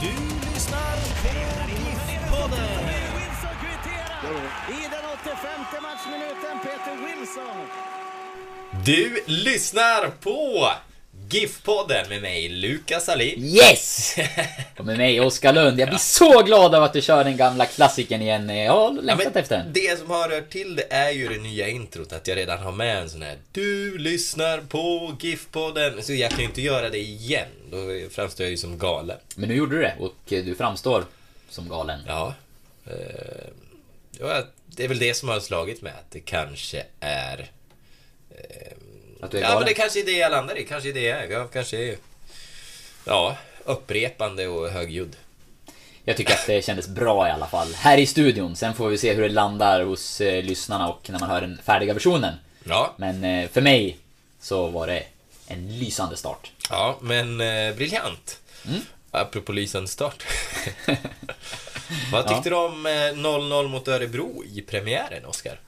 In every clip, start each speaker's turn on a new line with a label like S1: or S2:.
S1: Du lyssnar på GIF-podden. I den 85 matchminuten Peter Wilson.
S2: Du lyssnar på GIF-podden med mig, Lukas Alin.
S3: Yes! Och med mig Oskar Lund. Jag blir så glad av att du kör den gamla klassikern igen. Jag har
S2: Ja,
S3: längtat
S2: men
S3: efter den.
S2: det som har rört till det är ju det nya introt, att jag redan har med en sån här Du lyssnar på GIF-podden. Så jag kan ju inte göra det igen. Då framstår jag ju som galen.
S3: Men nu gjorde du det och du framstår som galen.
S2: Ja. Eh, ja, det är väl det som har slagit mig, att det kanske är...
S3: Att du är
S2: Ja,
S3: galen.
S2: men det kanske är det jag landar i. Kanske är det jag är. Jag kanske är... Ja, upprepande och högljudd.
S3: Jag tycker att det kändes bra i alla fall. Här i studion. Sen får vi se hur det landar hos eh, lyssnarna och när man hör den färdiga versionen.
S2: Ja,
S3: Men eh, för mig så var det en lysande start.
S2: ja men eh, briljant.
S3: Mm.
S2: Apropå lysande start. Vad tyckte du om eh, 0-0 mot Örebro i premiären, Oskar?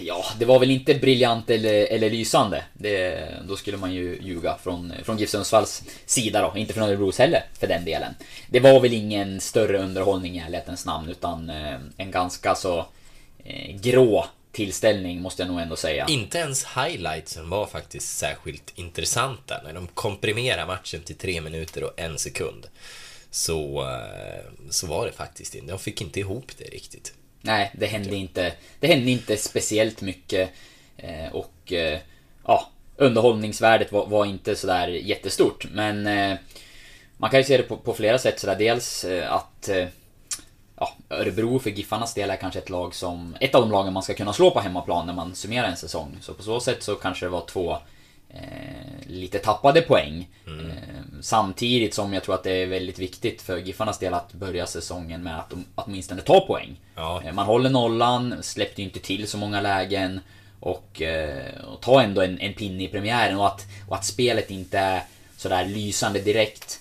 S3: Ja, det var väl inte briljant eller, eller lysande. Det, då skulle man ju ljuga från, från GIF Sundsvalls sida då. Inte från Örebros heller, för den delen. Det var väl ingen större underhållning i ärlighetens namn, utan eh, en ganska så eh, grå tillställning, måste jag nog ändå säga.
S2: Inte ens highlightsen var faktiskt särskilt intressanta. När de komprimerar matchen till tre minuter och en sekund. Så, eh, så var det faktiskt inte. De fick inte ihop det riktigt.
S3: Nej, det hände inte, det hände inte speciellt mycket. Eh, och eh, ja, underhållningsvärdet var, var inte sådär jättestort. Men man kan ju se det på, på flera sätt sådär. Dels att ja, Örebro för Giffarnas del är kanske ett lag som, ett av de lagen man ska kunna slå på hemmaplan när man summerar en säsong. Så på så sätt så kanske det var två eh, lite tappade poäng. Eh, samtidigt som jag tror att det är väldigt viktigt för Giffarnas del att börja säsongen med att de åtminstone ta poäng.
S2: Ja.
S3: Eh, Man håller nollan, släppte ju inte till så många lägen. Och, eh, och ta ändå en, en pinne i premiären och att, och att spelet inte är sådär lysande direkt.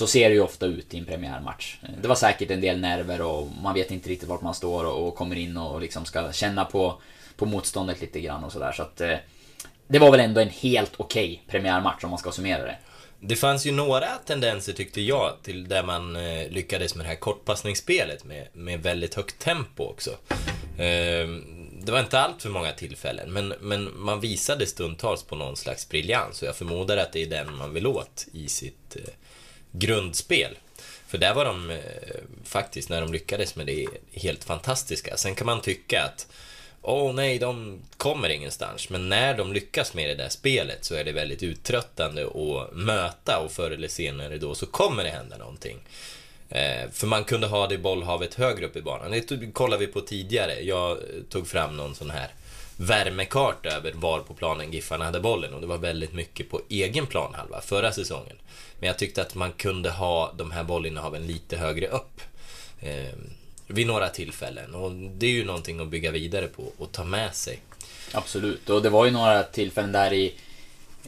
S3: Så ser det ju ofta ut i en premiärmatch. Det var säkert en del nerver och man vet inte riktigt vart man står och, kommer in och liksom ska känna på, på motståndet lite grann och sådär. Så att eh, det var väl ändå en helt okej premiärmatch om man ska summera det.
S2: Det fanns ju några tendenser tyckte jag till där man eh, lyckades med det här kortpassningsspelet med, med väldigt högt tempo också. Eh, det var inte allt för många tillfällen, men, men man visade stundtals på någon slags briljans och jag förmodar att det är den man vill åt i sitt eh, grundspel. För där var de eh, faktiskt, när de lyckades med det, helt fantastiska. Sen kan man tycka att Åh nej, de kommer ingenstans. Men när de lyckas med det där spelet så är det väldigt uttröttande att möta och förr eller senare då så kommer det hända någonting. Eh, för man kunde ha det bollhavet högre upp i banan. Det kollade vi på tidigare. Jag eh, tog fram någon sån här värmekarta över var på planen Giffarna hade bollen och det var väldigt mycket på egen planhalva förra säsongen. Men jag tyckte att man kunde ha de här bollinnehaven lite högre upp. Eh, vid några tillfällen och det är ju någonting att bygga vidare på och ta med sig.
S3: Absolut, och det var ju några tillfällen där i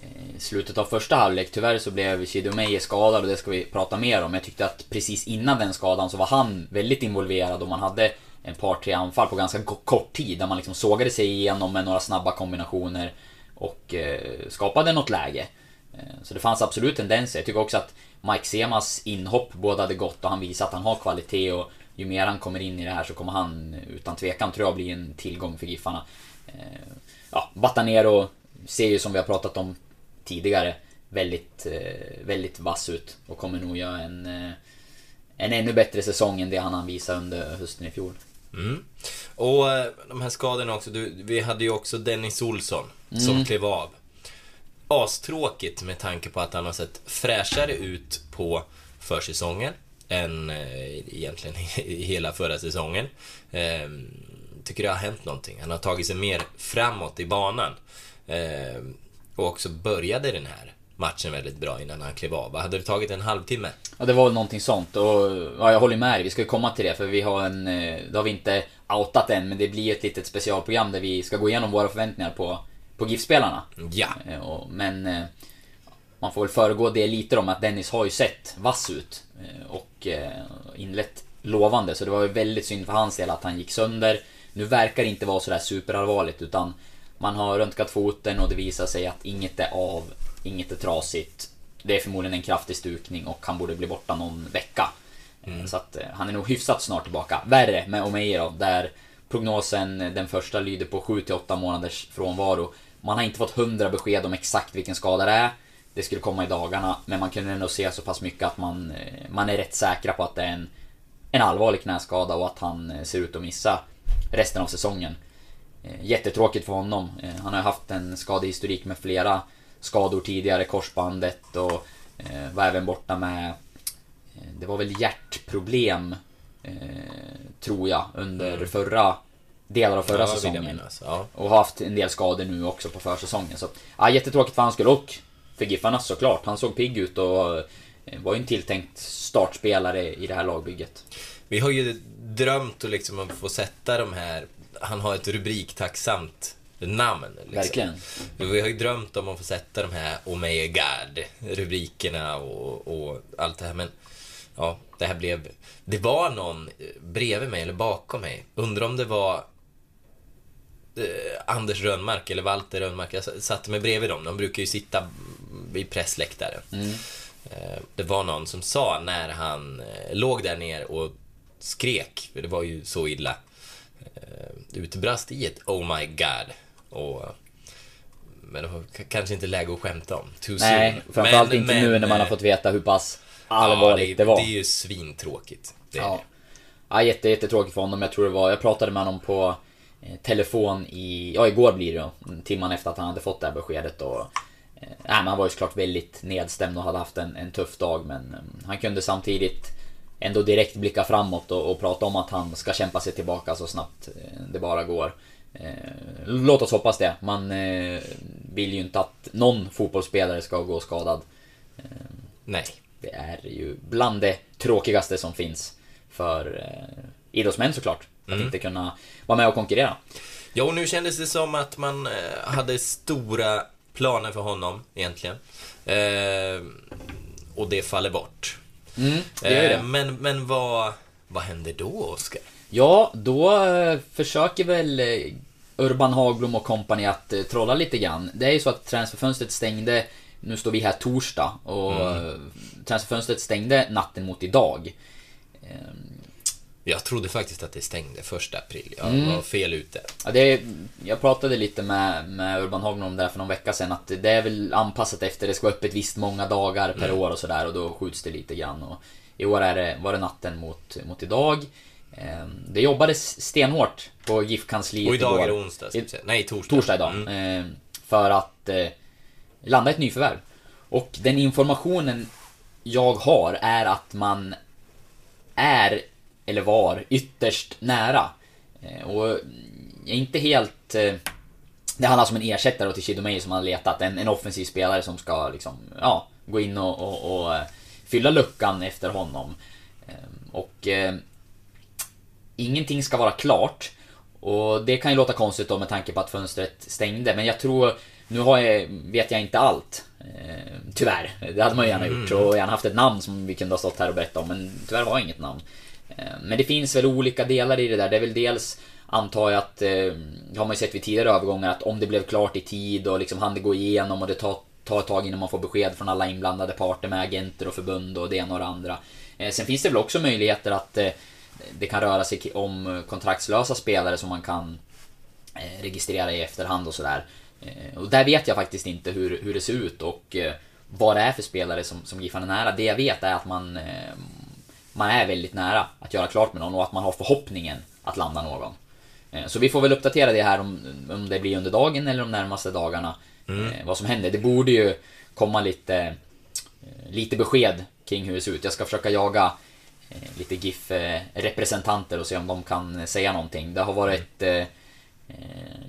S3: eh, slutet av första halvlek. Tyvärr så blev Chidomeje skadad och det ska vi prata mer om. Jag tyckte att precis innan den skadan så var han väldigt involverad och man hade en par, tre anfall på ganska kort tid där man liksom sågade sig igenom med några snabba kombinationer och eh, skapade något läge. Eh, Så det fanns absolut tendenser. Jag tycker också att Mike Semas inhopp både hade gått och han visar att han har kvalitet och ju mer han kommer in i det här så kommer han utan tvekan tror jag bli en tillgång för Giffarna. Eh, Ja, Batanero ser ju som vi har pratat om tidigare väldigt, eh, väldigt vass ut och kommer nog göra en, en ännu bättre säsong än det han visade under hösten i fjol.
S2: Mm. Och de här skadorna också. Du, vi hade ju också Dennis Olsson som
S3: Mm.
S2: klev av. Astråkigt med tanke på att han har sett fräschare ut på försäsongen än eh, egentligen hela förra säsongen. Ehm, tycker det har hänt någonting. Han har tagit sig mer framåt i banan. Ehm, och också började den här matchen väldigt bra innan han klev av. Hade det tagit en halvtimme?
S3: Ja, det var väl någonting sånt. Och ja, jag håller med dig. Vi ska ju komma till det för vi har en... Eh, det har vi inte outat än, men det blir ett litet specialprogram där vi ska gå igenom våra förväntningar på, på GIF-spelarna.
S2: Ja.
S3: Eh, och- Men eh, man får väl föregå det lite om att Dennis har ju sett vass ut. eh, Och inlett lovande, så det var ju väldigt synd för hans del att han gick sönder. Nu verkar det inte vara sådär superallvarligt utan man har röntgat foten och det visar sig att inget är av, inget är trasigt. Det är förmodligen en kraftig stukning och han borde bli borta någon vecka. Eh, Så att han är nog hyfsat snart tillbaka. Värre med Omeir då, där prognosen, den första, lyder på 7-8 månaders frånvaro. Man har inte fått hundra besked om exakt vilken skada det är. Det skulle komma i dagarna, men man kunde ändå se så pass mycket att man, eh, man är rätt säkra på att det är en, en allvarlig knäskada och att han eh, ser ut att missa resten av säsongen. Eh, Jättetråkigt för honom. Han har ju haft en skadehistorik med flera skador tidigare, korsbandet och var även borta med det var väl hjärtproblem Tror jag under förra Delar av förra
S2: Ja,
S3: säsongen.
S2: Ja.
S3: Och har haft en del skador nu också på försäsongen så ja, Jättetråkigt för hans skull och För Giffarna såklart, han såg pigg ut och eh, Var ju en tilltänkt startspelare i det här lagbygget
S2: Vi har ju drömt att liksom att få sätta de här... Han har ett rubriktacksamt namn. Liksom.
S3: Verkligen
S2: Vi har ju drömt om att få sätta de här Oh my God rubrikerna och, och allt det här. Men ja, det här blev... Det var någon bredvid mig eller bakom mig. Undrar om det var eh, Anders Rönnmark eller Walter Rönnmark. Jag satte mig bredvid dem. De brukar ju sitta vid pressläktaren. Eh, Det var någon som sa när han eh, låg där ner och skrek, för det var ju så illa, eh, utbrast i ett Oh my God. Och, men det var kanske inte läge att skämta om. Too
S3: Nej,
S2: soon.
S3: framförallt
S2: Men-
S3: inte
S2: men,
S3: nu när man har
S2: eh,
S3: fått veta hur pass
S2: ja,
S3: allvarligt det, var.
S2: Det är ju svintråkigt. Det
S3: Ja.
S2: det.
S3: Ja, jätte, jättetråkigt för honom. Jag tror det var, jag pratade med honom på eh, telefon i, ja igår blir det då, timman efter att han hade fått det här beskedet och eh, men han var ju såklart väldigt nedstämd och hade haft en, en tuff dag men eh, han kunde samtidigt ändå direkt blicka framåt och, och prata om att han ska kämpa sig tillbaka så snabbt eh, det bara går. Eh, låt oss hoppas det. Man eh, vill ju inte att någon fotbollsspelare ska gå skadad.
S2: Nej.
S3: Det är ju bland det tråkigaste som finns för eh, idrottsmän såklart. Att inte kunna vara med och konkurrera.
S2: Ja, och nu kändes det som att man eh, hade stora planer för honom egentligen. Eh, och det faller bort.
S3: Mm, det
S2: Eh,
S3: det.
S2: men, men vad, vad händer då, Oskar?
S3: Ja, då eh, försöker väl eh, Urban Hagblom och kompani att eh, trolla lite grann. Det är ju så att transferfönstret stängde, nu står vi här torsdag, och eh, transferfönstret stängde natten mot idag.
S2: Jag trodde faktiskt att det stängde första april. Jag
S3: Mm.
S2: var fel ute.
S3: Ja, det är, jag pratade lite med, med Urban Hagblom om det här för någon vecka sedan att det är väl anpassat efter, det ska vara öppet visst många dagar per år och sådär och då skjuts det lite grann. Och I år är det, var det natten mot, mot idag. Eh, Det jobbades stenhårt på GIF-kansliet
S2: Och idag
S3: igår.
S2: är det onsdag, säga. Nej, torsdag.
S3: Torsdag idag.
S2: Mm.
S3: Eh, För att eh, landa ett nyförvärv. Och den informationen jag har är att man är, eller var, ytterst nära. Eh, Och jag är inte helt... eh, Det handlar alltså om en ersättare till Chidomei som har letat. En, en offensiv spelare som ska liksom, ja, gå in och, och, och eh, fylla luckan efter honom. Och eh, ingenting ska vara klart. Och det kan ju låta konstigt då med tanke på att fönstret stängde, men jag tror... Nu har jag, vet jag inte allt. Eh, tyvärr. Det hade man ju gärna gjort. Och gärna haft ett namn som vi kunde ha stått här och berättat om, men tyvärr jag inget namn. Eh, men det finns väl olika delar i det där. Det är väl dels, antar jag att, det har man ju sett vid tidigare övergångar, att om det blev klart i tid och liksom hann det gå igenom och det tar, tar ett tag innan man får besked från alla inblandade parter med agenter och förbund och det ena och det andra. Eh, sen finns det väl också möjligheter att det kan röra sig om kontraktslösa spelare som man kan registrera i efterhand och sådär. Och där vet jag faktiskt inte hur, hur det ser ut och vad det är för spelare som, som Giffarna är nära. Det jag vet är att man, man är väldigt nära att göra klart med någon och att man har förhoppningen att landa någon. Eh, så vi får väl uppdatera det här om, om det blir under dagen eller de närmaste dagarna. Eh, vad som händer. Det borde ju komma lite, eh, lite besked kring hur det ser ut. Jag ska försöka jaga lite GIF-representanter och se om de kan säga någonting. Det har varit eh,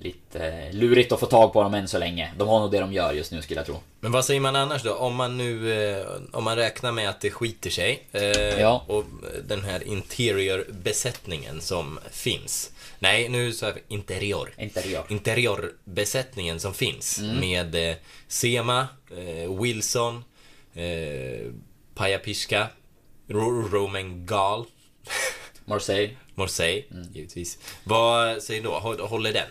S3: lite lurigt att få tag på dem än så länge. De har nog det de gör just nu skulle jag tro.
S2: Men vad säger man annars då? Om man nu, eh, om man räknar med att det skiter sig eh,
S3: Ja.
S2: och den här interior-besättningen som finns. Nej, nu sa jag interior.
S3: Interior.
S2: Interiorbesättningen som finns med eh, Sema, eh, Wilson, eh, Pajapiska, Ro- Roman Gal,
S3: Marseille.
S2: Morsey, givetvis. Vad säger du då? Hå- Håller den?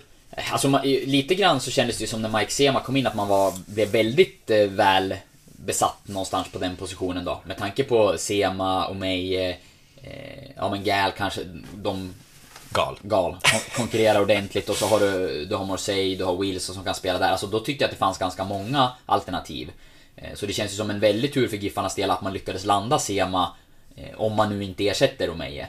S3: Alltså ma- lite grann så kändes det ju som när Mike Sema kom in att man var, blev väldigt eh, väl besatt någonstans på den positionen då. Med tanke på Sema och mig, eh, eh, ja men Gal kanske, de
S2: Gal.
S3: gal, kon- konkurrerar ordentligt och så har du, du har Marseille, du har Wilson som kan spela där. Alltså då tyckte jag att det fanns ganska många alternativ. Eh, Så det känns ju som en väldig tur för Giffarnas del att man lyckades landa Sema, eh, om man nu inte ersätter Romeje.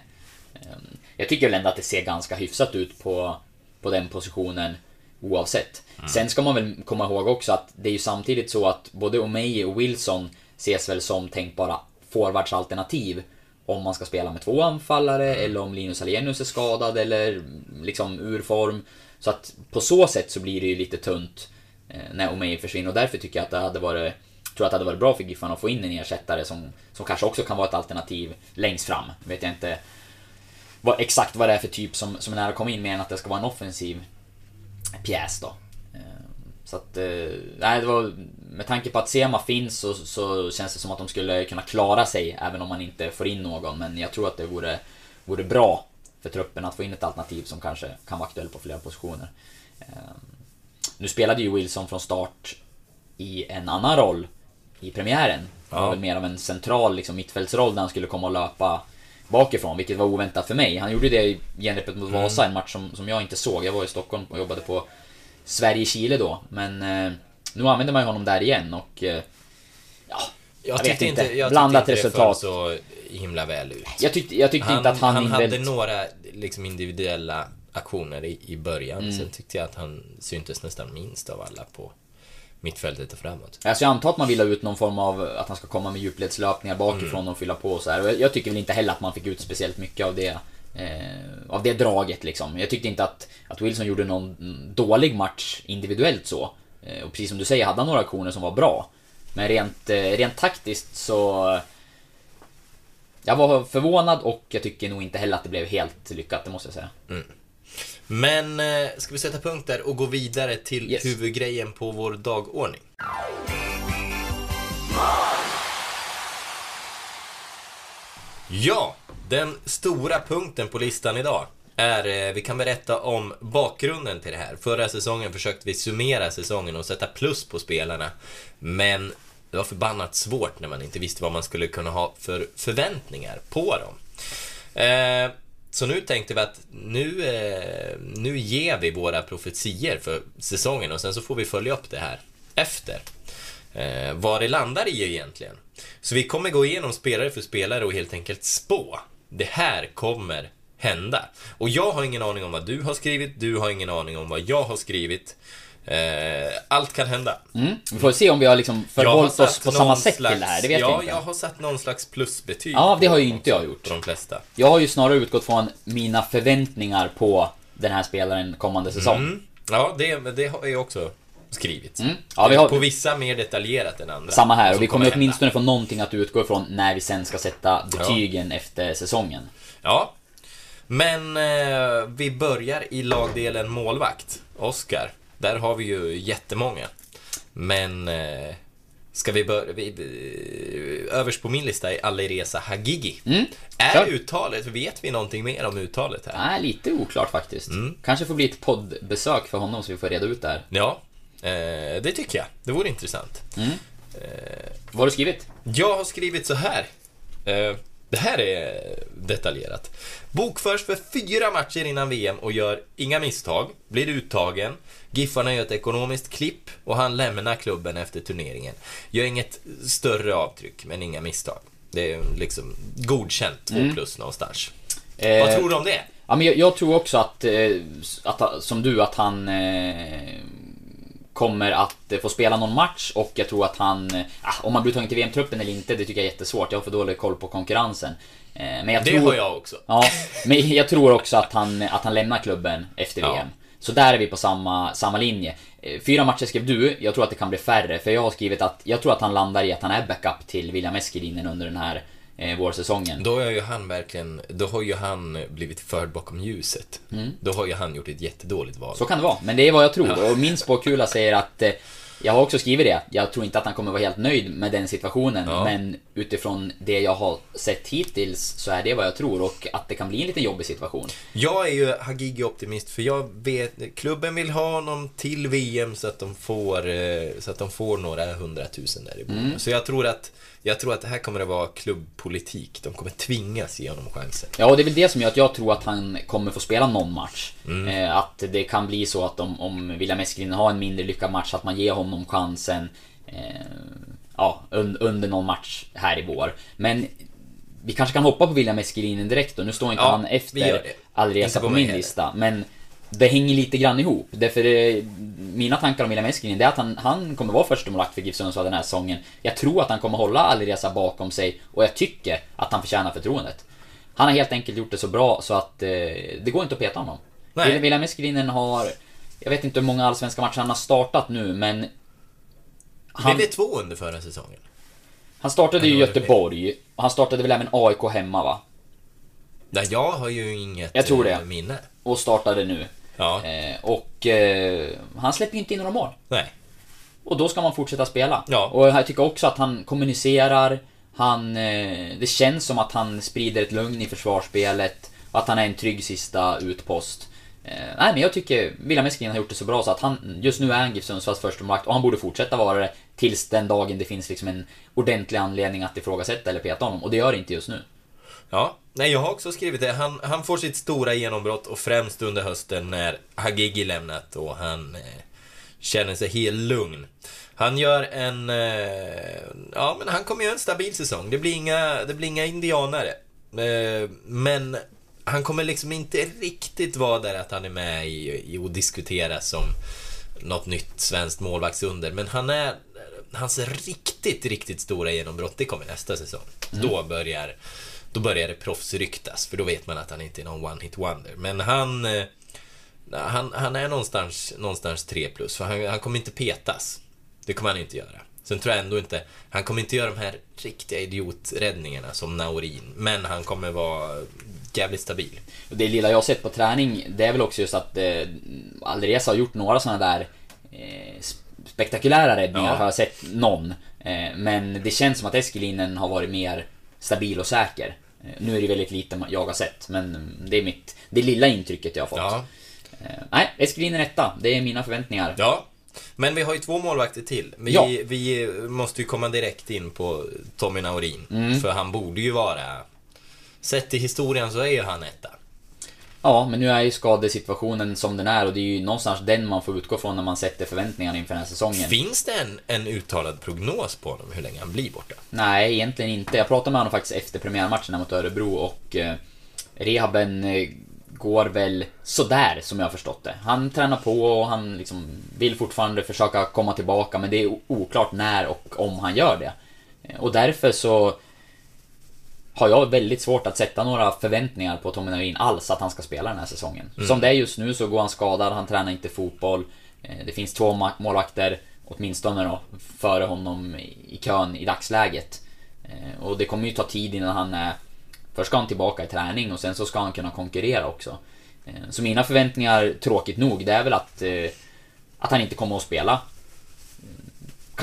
S3: Ehm, Jag tycker väl ändå att det ser ganska hyfsat ut på, på den positionen oavsett. Sen ska man väl komma ihåg också att det är ju samtidigt så att både Omeje och Wilson ses väl som tänkbara forwardsalternativ om man ska spela med två anfallare eller om Linus Alenius är skadad eller liksom ur form. Så att på så sätt så blir det ju lite tunt eh, när Omeje försvinner och därför tycker jag att det hade varit tror att det hade varit bra för Giffarna att få in en ersättare som, som kanske också kan vara ett alternativ längst fram. Vet jag inte vad, exakt vad det är för typ som, som är nära att komma in mer än att det ska vara en offensiv pjäs då. Eh, Så att, eh, nej det var, med tanke på att Sema finns så, så känns det som att de skulle kunna klara sig även om man inte får in någon. Men jag tror att det vore, vore bra för truppen att få in ett alternativ som kanske kan vara aktuellt på flera positioner. Eh, Nu spelade ju Wilson från start i en annan roll i premiären. Det var
S2: Ja.
S3: väl mer av en central liksom, mittfältsroll där han skulle komma och löpa bakifrån, vilket var oväntat för mig. Han gjorde det i genrepet mot Vasa, en match som, som jag inte såg. Jag var i Stockholm och jobbade på Sverige-Chile då, men eh, nu använder man ju honom där igen och... Eh, ja,
S2: Jag,
S3: vet
S2: tyckte
S3: inte.
S2: inte, jag
S3: Blandat
S2: inte
S3: resultat.
S2: så himla väl ut.
S3: jag tyckte, jag tyckte inte att han,
S2: han hade
S3: individuellt-
S2: några liksom, individuella aktioner i, i början.
S3: Mm.
S2: Sen tyckte jag att han syntes nästan minst av alla på mittfältet och framåt.
S3: Alltså jag antar att man vill ha ut någon form av att han ska komma med djupledslöpningar bakifrån
S2: Mm.
S3: och fylla på och så här. Och jag, tycker väl inte heller att man fick ut speciellt mycket av det eh, av det draget liksom. Jag tyckte inte att, att Wilson gjorde någon dålig match individuellt så. Eh, och precis som du säger hade han några aktioner som var bra. Men rent, eh, rent taktiskt så... Jag var förvånad och jag tycker nog inte heller att det blev helt lyckat, det måste jag säga.
S2: Men eh, ska vi sätta punkt där och gå vidare till
S3: Yes.
S2: huvudgrejen på vår dagordning? Ja, den stora punkten på listan idag är, eh, vi kan berätta om bakgrunden till det här. Förra säsongen försökte vi summera säsongen och sätta plus på spelarna. Men det var förbannat svårt när man inte visste vad man skulle kunna ha för förväntningar på dem. Eh, så nu tänkte vi att nu, eh, nu ger vi våra profetier för säsongen och sen så får vi följa upp det här efter. Eh, vad det landar i egentligen. Så vi kommer gå igenom spelare för spelare och helt enkelt spå. Det här kommer hända. Och jag har ingen aning om vad du har skrivit, du har ingen aning om vad jag har skrivit. Eh, allt kan hända.
S3: Mm. Vi får se om vi har liksom
S2: Jag har
S3: förhållit oss på samma sätt
S2: slags,
S3: till det här, det vet
S2: ja,
S3: jag inte.
S2: jag har satt någon slags plusbetyg.
S3: Ja, det har ju inte jag gjort.
S2: På de flesta.
S3: Jag har ju snarare utgått från mina förväntningar på den här spelaren kommande säsong.
S2: Mm. Ja, det, det har jag också skrivit.
S3: Mm. Ja, vi har-
S2: På vissa mer detaljerat än andra.
S3: Samma här, och vi kommer
S2: hända.
S3: åtminstone få någonting att utgå ifrån när vi sen ska sätta betygen efter säsongen.
S2: Ja. Men eh, vi börjar i lagdelen målvakt. Oskar, där har vi ju jättemånga. Men eh, ska vi börja... Vi, eh, överst på min lista är Alireza Hagigi.
S3: Mm.
S2: Är
S3: Kör.
S2: uttalet, vet vi någonting mer om uttalet här?
S3: Nej, lite oklart faktiskt.
S2: Mm.
S3: Kanske får bli ett poddbesök för honom så vi får reda ut det här.
S2: Ja, eh, det tycker jag. Det vore intressant.
S3: Vad har du skrivit?
S2: Jag har skrivit så här. Det här är detaljerat. Bokförs för fyra matcher innan VM och gör inga misstag. Blir uttagen. Giffarna gör ett ekonomiskt klipp och han lämnar klubben efter turneringen. Gör inget större avtryck, men inga misstag. Det är liksom godkänt, 2 plus någonstans.
S3: Eh,
S2: Vad tror du om det?
S3: Ja, men jag, jag tror också att, eh, att, som du, att han eh, kommer att eh, få spela någon match och jag tror att han, eh, ah, om han blir tagen till VM-truppen eller inte, det tycker jag är jättesvårt. Jag har för dålig koll på konkurrensen. Eh, men jag
S2: Det
S3: tror,
S2: har jag också.
S3: Ja, men jag tror också att han, att han lämnar klubben efter
S2: Ja.
S3: VM. Så där är vi på samma, samma linje. Fyra matcher skrev du, jag tror att det kan bli färre. För jag har skrivit att jag tror att han landar i att han är backup till William Eskelinen under den här eh, vårsäsongen.
S2: Då har ju han verkligen, då har ju han blivit förd bakom ljuset. Då har ju han gjort ett jättedåligt val.
S3: Mm. Så kan det vara, men det är vad jag tror. Och min spåkula säger att eh, jag har också skrivit det. Jag tror inte att han kommer vara helt nöjd med den situationen.
S2: Ja.
S3: Men utifrån det jag har sett hittills så är det vad jag tror. Och att det kan bli en lite jobbig situation.
S2: Jag är ju Hagigi-optimist för jag vet, klubben vill ha honom till VM så att de får, eh, så att de får några hundratusen där i mm. Så jag tror att, jag tror att det här kommer att vara klubbpolitik. De kommer tvingas ge honom chansen.
S3: Ja, och det är väl det som gör att jag tror att han kommer få spela någon match. Eh, att det kan bli så att om, om William Eskelinen har en mindre lyckad match, att man ger honom chansen eh, ja, un, under någon match här i vår. Men vi kanske kan hoppa på William Eskelinen direkt och nu står inte
S2: Ja,
S3: han efter
S2: Inte
S3: på, min lista. Men det hänger lite grann ihop. Därför det, mina tankar om William Eskelinen det är att han, han kommer vara första målvakt för GIF Sundsvall den här säsongen. Jag tror att han kommer hålla Alireza bakom sig och jag tycker att han förtjänar förtroendet. Han har helt enkelt gjort det så bra så att eh, det går inte att peta honom.
S2: Nej.
S3: William Eskelinen har, jag vet inte hur många allsvenska matcher han har startat nu men... Han,
S2: Blev det två under förra säsongen?
S3: han startade ju. Göteborg, och han startade väl även AIK hemma va?
S2: Nej, jag har ju inget
S3: Jag tror
S2: eh,
S3: det.
S2: minne.
S3: Och startade nu.
S2: Ja.
S3: Eh, och eh, han släpper ju inte in några mål.
S2: Nej.
S3: Och då ska man fortsätta spela.
S2: Ja.
S3: Och jag tycker också att han kommunicerar, han... Eh, det känns som att han sprider ett lugn i försvarsspelet. Att han är en trygg sista utpost. Nej men jag tycker William Eskelin har gjort det så bra så att han, just nu är han GIF Sundsvalls första målvakt och han borde fortsätta vara det tills den dagen det finns liksom en ordentlig anledning att ifrågasätta eller peta honom. Och det gör det inte just nu.
S2: Ja, nej jag har också skrivit det. Han, han får sitt stora genombrott och främst under hösten när Hagigi lämnat och han eh, känner sig helt lugn. Han gör en... Eh, ja, men han kommer göra en stabil säsong. Det blir inga, det blir inga indianare. Eh, men han kommer liksom inte riktigt vara där att han är med i, i och diskuteras som något nytt svenskt målvaktsunder. Men han är... Hans riktigt, riktigt stora genombrott, det kommer nästa säsong. Då börjar... Då börjar det proffsryktas, för då vet man att han inte är någon one-hit wonder. Men han... eh, Han, han är någonstans, någonstans 3 plus, för han, han kommer inte petas. Det kommer han inte göra. Sen tror jag ändå inte... Han kommer inte göra de här riktiga idioträddningarna som Naurin, men han kommer vara jävligt stabil.
S3: Och det lilla jag har sett på träning, det är väl också just att eh, Alireza har gjort några sådana där eh, spektakulära räddningar,
S2: Ja.
S3: har jag sett någon. Eh, men det känns som att Eskelinen har varit mer stabil och säker. Eh, nu är det väldigt lite jag har sett, men det är mitt, det lilla intrycket jag har fått.
S2: Ja,
S3: Eh, nej, Eskelinen etta, det är mina förväntningar.
S2: ja. Men vi har ju två målvakter till. Vi,
S3: Ja.
S2: vi måste ju komma direkt in på Tommy Naurin.
S3: Mm.
S2: För han borde ju vara... Sett till historien så är ju han etta.
S3: Ja, men nu är ju skadesituationen som den är och det är ju någonstans den man får utgå från när man sätter förväntningarna inför den här säsongen.
S2: Finns det en, en uttalad prognos på honom hur länge han blir borta?
S3: Nej, egentligen inte. Jag pratade med honom faktiskt efter premiärmatchen mot Örebro och eh, rehaben eh, går väl sådär som jag har förstått det. Han tränar på och han liksom vill fortfarande försöka komma tillbaka men det är oklart när och om han gör det. Och därför så har jag väldigt svårt att sätta några förväntningar på Tommy Naurin alls att han ska spela den här säsongen. Som det är just nu så går han skadad, han tränar inte fotboll. Eh, Det finns två målvakter, åtminstone då, före honom i kön i dagsläget. Eh, Och det kommer ju ta tid innan han är... Först ska han tillbaka i träning och sen så ska han kunna konkurrera också. Eh, Så mina förväntningar, tråkigt nog, det är väl att, att han inte kommer att spela.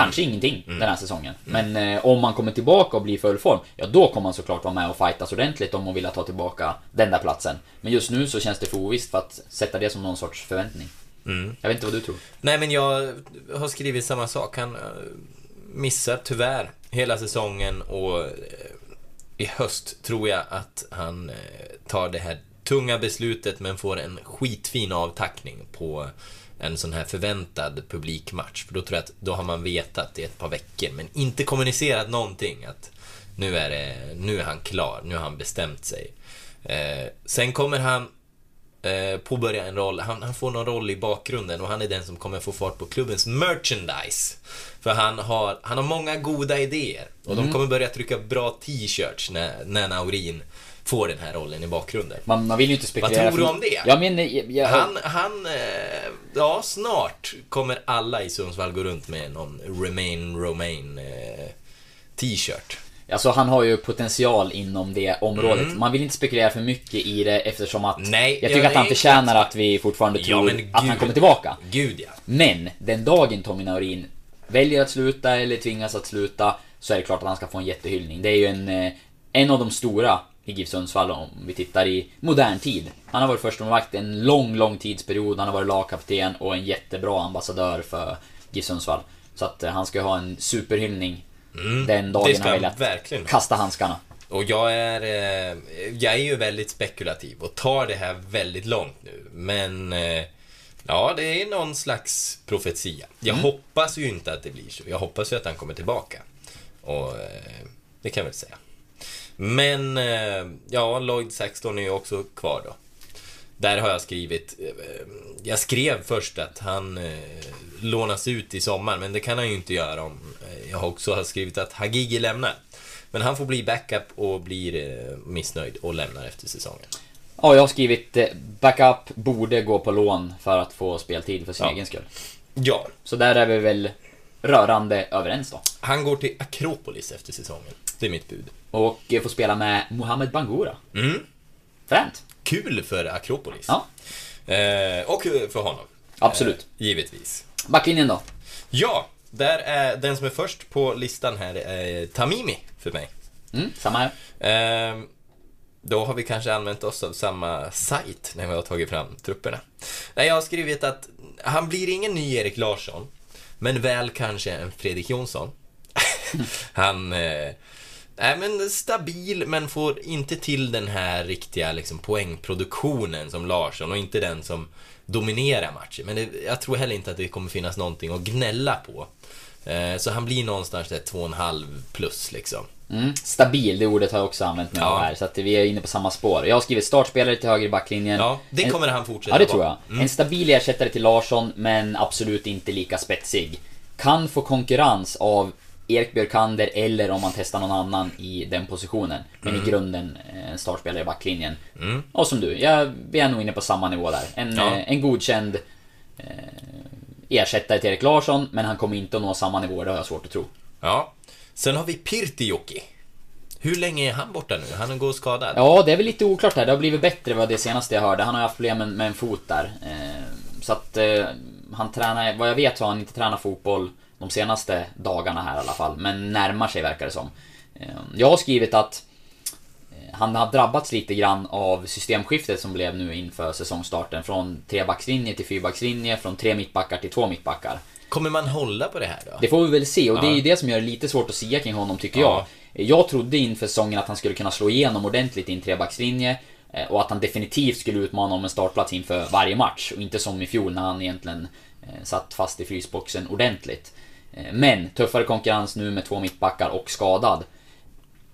S3: Kanske ingenting den här säsongen. Men eh, om han kommer tillbaka och blir i full form, ja då kommer han såklart vara med och fightas ordentligt om att vilja ta tillbaka den där platsen. Men just nu så känns det för ovisst för att sätta det som någon sorts förväntning. Jag vet inte vad du tror.
S2: Nej, men jag har skrivit samma sak. Han eh, missar tyvärr hela säsongen och eh, i höst tror jag att han eh, tar det här tunga beslutet men får en skitfin avtackning på en sån här förväntad publikmatch. För då tror jag att då har man vetat i ett par veckor men inte kommunicerat någonting att nu är, det, nu är han klar, nu har han bestämt sig. Eh, sen kommer han eh, påbörja en roll, han, han, får någon roll i bakgrunden och han är den som kommer få fart på klubbens merchandise. För han har, han har många goda idéer och mm. de kommer börja trycka bra t-shirts när, när Naurin får den här rollen i bakgrunden.
S3: Man, man vill ju inte spekulera.
S2: Vad tror du om det?
S3: Ja, men, jag, jag...
S2: Han, han, eh, ja snart kommer alla i Sundsvall gå runt med någon Remain Romain eh, t-shirt.
S3: Alltså han har ju potential inom det området. Mm. Man vill inte spekulera för mycket i det eftersom att
S2: Nej,
S3: jag tycker att han förtjänar att vi fortfarande tror ja, att han kommer tillbaka.
S2: Gud ja.
S3: Men den dagen Tommy Naurin väljer att sluta eller tvingas att sluta så är det klart att han ska få en jättehyllning. Det är ju en, eh, en av de stora i GIF Sundsvall om vi tittar i modern tid. Han har varit förstemålvakt en lång, lång tidsperiod. Han har varit lagkapten och en jättebra ambassadör för GIF Sundsvall. Så att eh, han ska ha en superhyllning mm, den dagen han väljer att verkligen. kasta handskarna.
S2: Och jag är, eh, jag är ju väldigt spekulativ och tar det här väldigt långt nu. Men eh, ja, det är någon slags profetia. Jag mm. hoppas ju inte att det blir så. Jag hoppas ju att han kommer tillbaka. Och det kan jag väl säga. Men, eh, ja, Lloyd Saxton är ju också kvar då. Där har jag skrivit, eh, jag skrev först att han eh, lånas ut i sommar, men det kan han ju inte göra om jag har också skrivit att Hagigi lämnar. Men han får bli backup och blir missnöjd och lämnar efter säsongen.
S3: Ja, jag har skrivit backup borde gå på lån för att få speltid för sin ja. egen skull.
S2: Ja.
S3: Så där är vi väl rörande överens då.
S2: Han går till Akropolis efter säsongen. Det är mitt bud.
S3: Och får spela med Mohamed Bangura.
S2: Mm.
S3: Fränt.
S2: Kul för Akropolis.
S3: Ja.
S2: Eh, och för honom.
S3: Absolut.
S2: Eh, givetvis.
S3: Backlinjen då?
S2: Ja, där är den som är först på listan här är Tamimi för mig.
S3: Mm, samma
S2: här. Eh, då har vi kanske använt oss av samma sajt när vi har tagit fram trupperna. Nej, jag har skrivit att han blir ingen ny Erik Larsson, men väl kanske en Fredrik Jonsson. han... Eh, Nej, men stabil, men får inte till den här riktiga liksom, poängproduktionen som Larsson och inte den som dominerar matchen. Men det, jag tror heller inte att det kommer finnas någonting att gnälla på. Eh, så han blir någonstans där 2,5 plus liksom.
S3: Mm. Stabil, det ordet har jag också använt mig ja. av här. Så att vi är inne på samma spår. Jag har skrivit startspelare till höger i backlinjen.
S2: Ja, det kommer han fortsätta
S3: Ja, det tror jag. Mm. En stabil ersättare till Larsson, men absolut inte lika spetsig. Kan få konkurrens av Erik Björkander eller om man testar någon annan i den positionen. Men mm. i grunden en startspelare i backlinjen.
S2: Mm.
S3: Och som du, jag, vi är nog inne på samma nivå där. En, ja. Eh, en godkänd eh, ersättare till Erik Larsson, men han kommer inte att nå samma nivå, det har jag svårt att tro.
S2: Ja. Sen har vi Pirtijoki. Hur länge är han borta nu? Han går skadad?
S3: Ja, det är väl lite oklart här. Det har blivit bättre vad det senaste jag hörde. Han har haft problem med, med en fot där. Eh, så att eh, han tränar, vad jag vet så har han inte tränat fotboll de senaste dagarna här i alla fall, men närmar sig verkar det som. Eh, jag har skrivit att eh, han har drabbats lite grann av systemskiftet som blev nu inför säsongstarten. Från trebackslinje till fyrbackslinje, från tre mittbackar till två mittbackar.
S2: Kommer man hålla på det här då?
S3: Det får vi väl se och ja. det är ju det som gör det lite svårt att säga kring honom tycker ja. jag. Jag trodde inför säsongen att han skulle kunna slå igenom ordentligt i en trebackslinje. Eh, och att han definitivt skulle utmana om en startplats inför varje match. Och inte som i fjol när han egentligen satt fast i frysboxen ordentligt. Eh, men tuffare konkurrens nu med två mittbackar och skadad.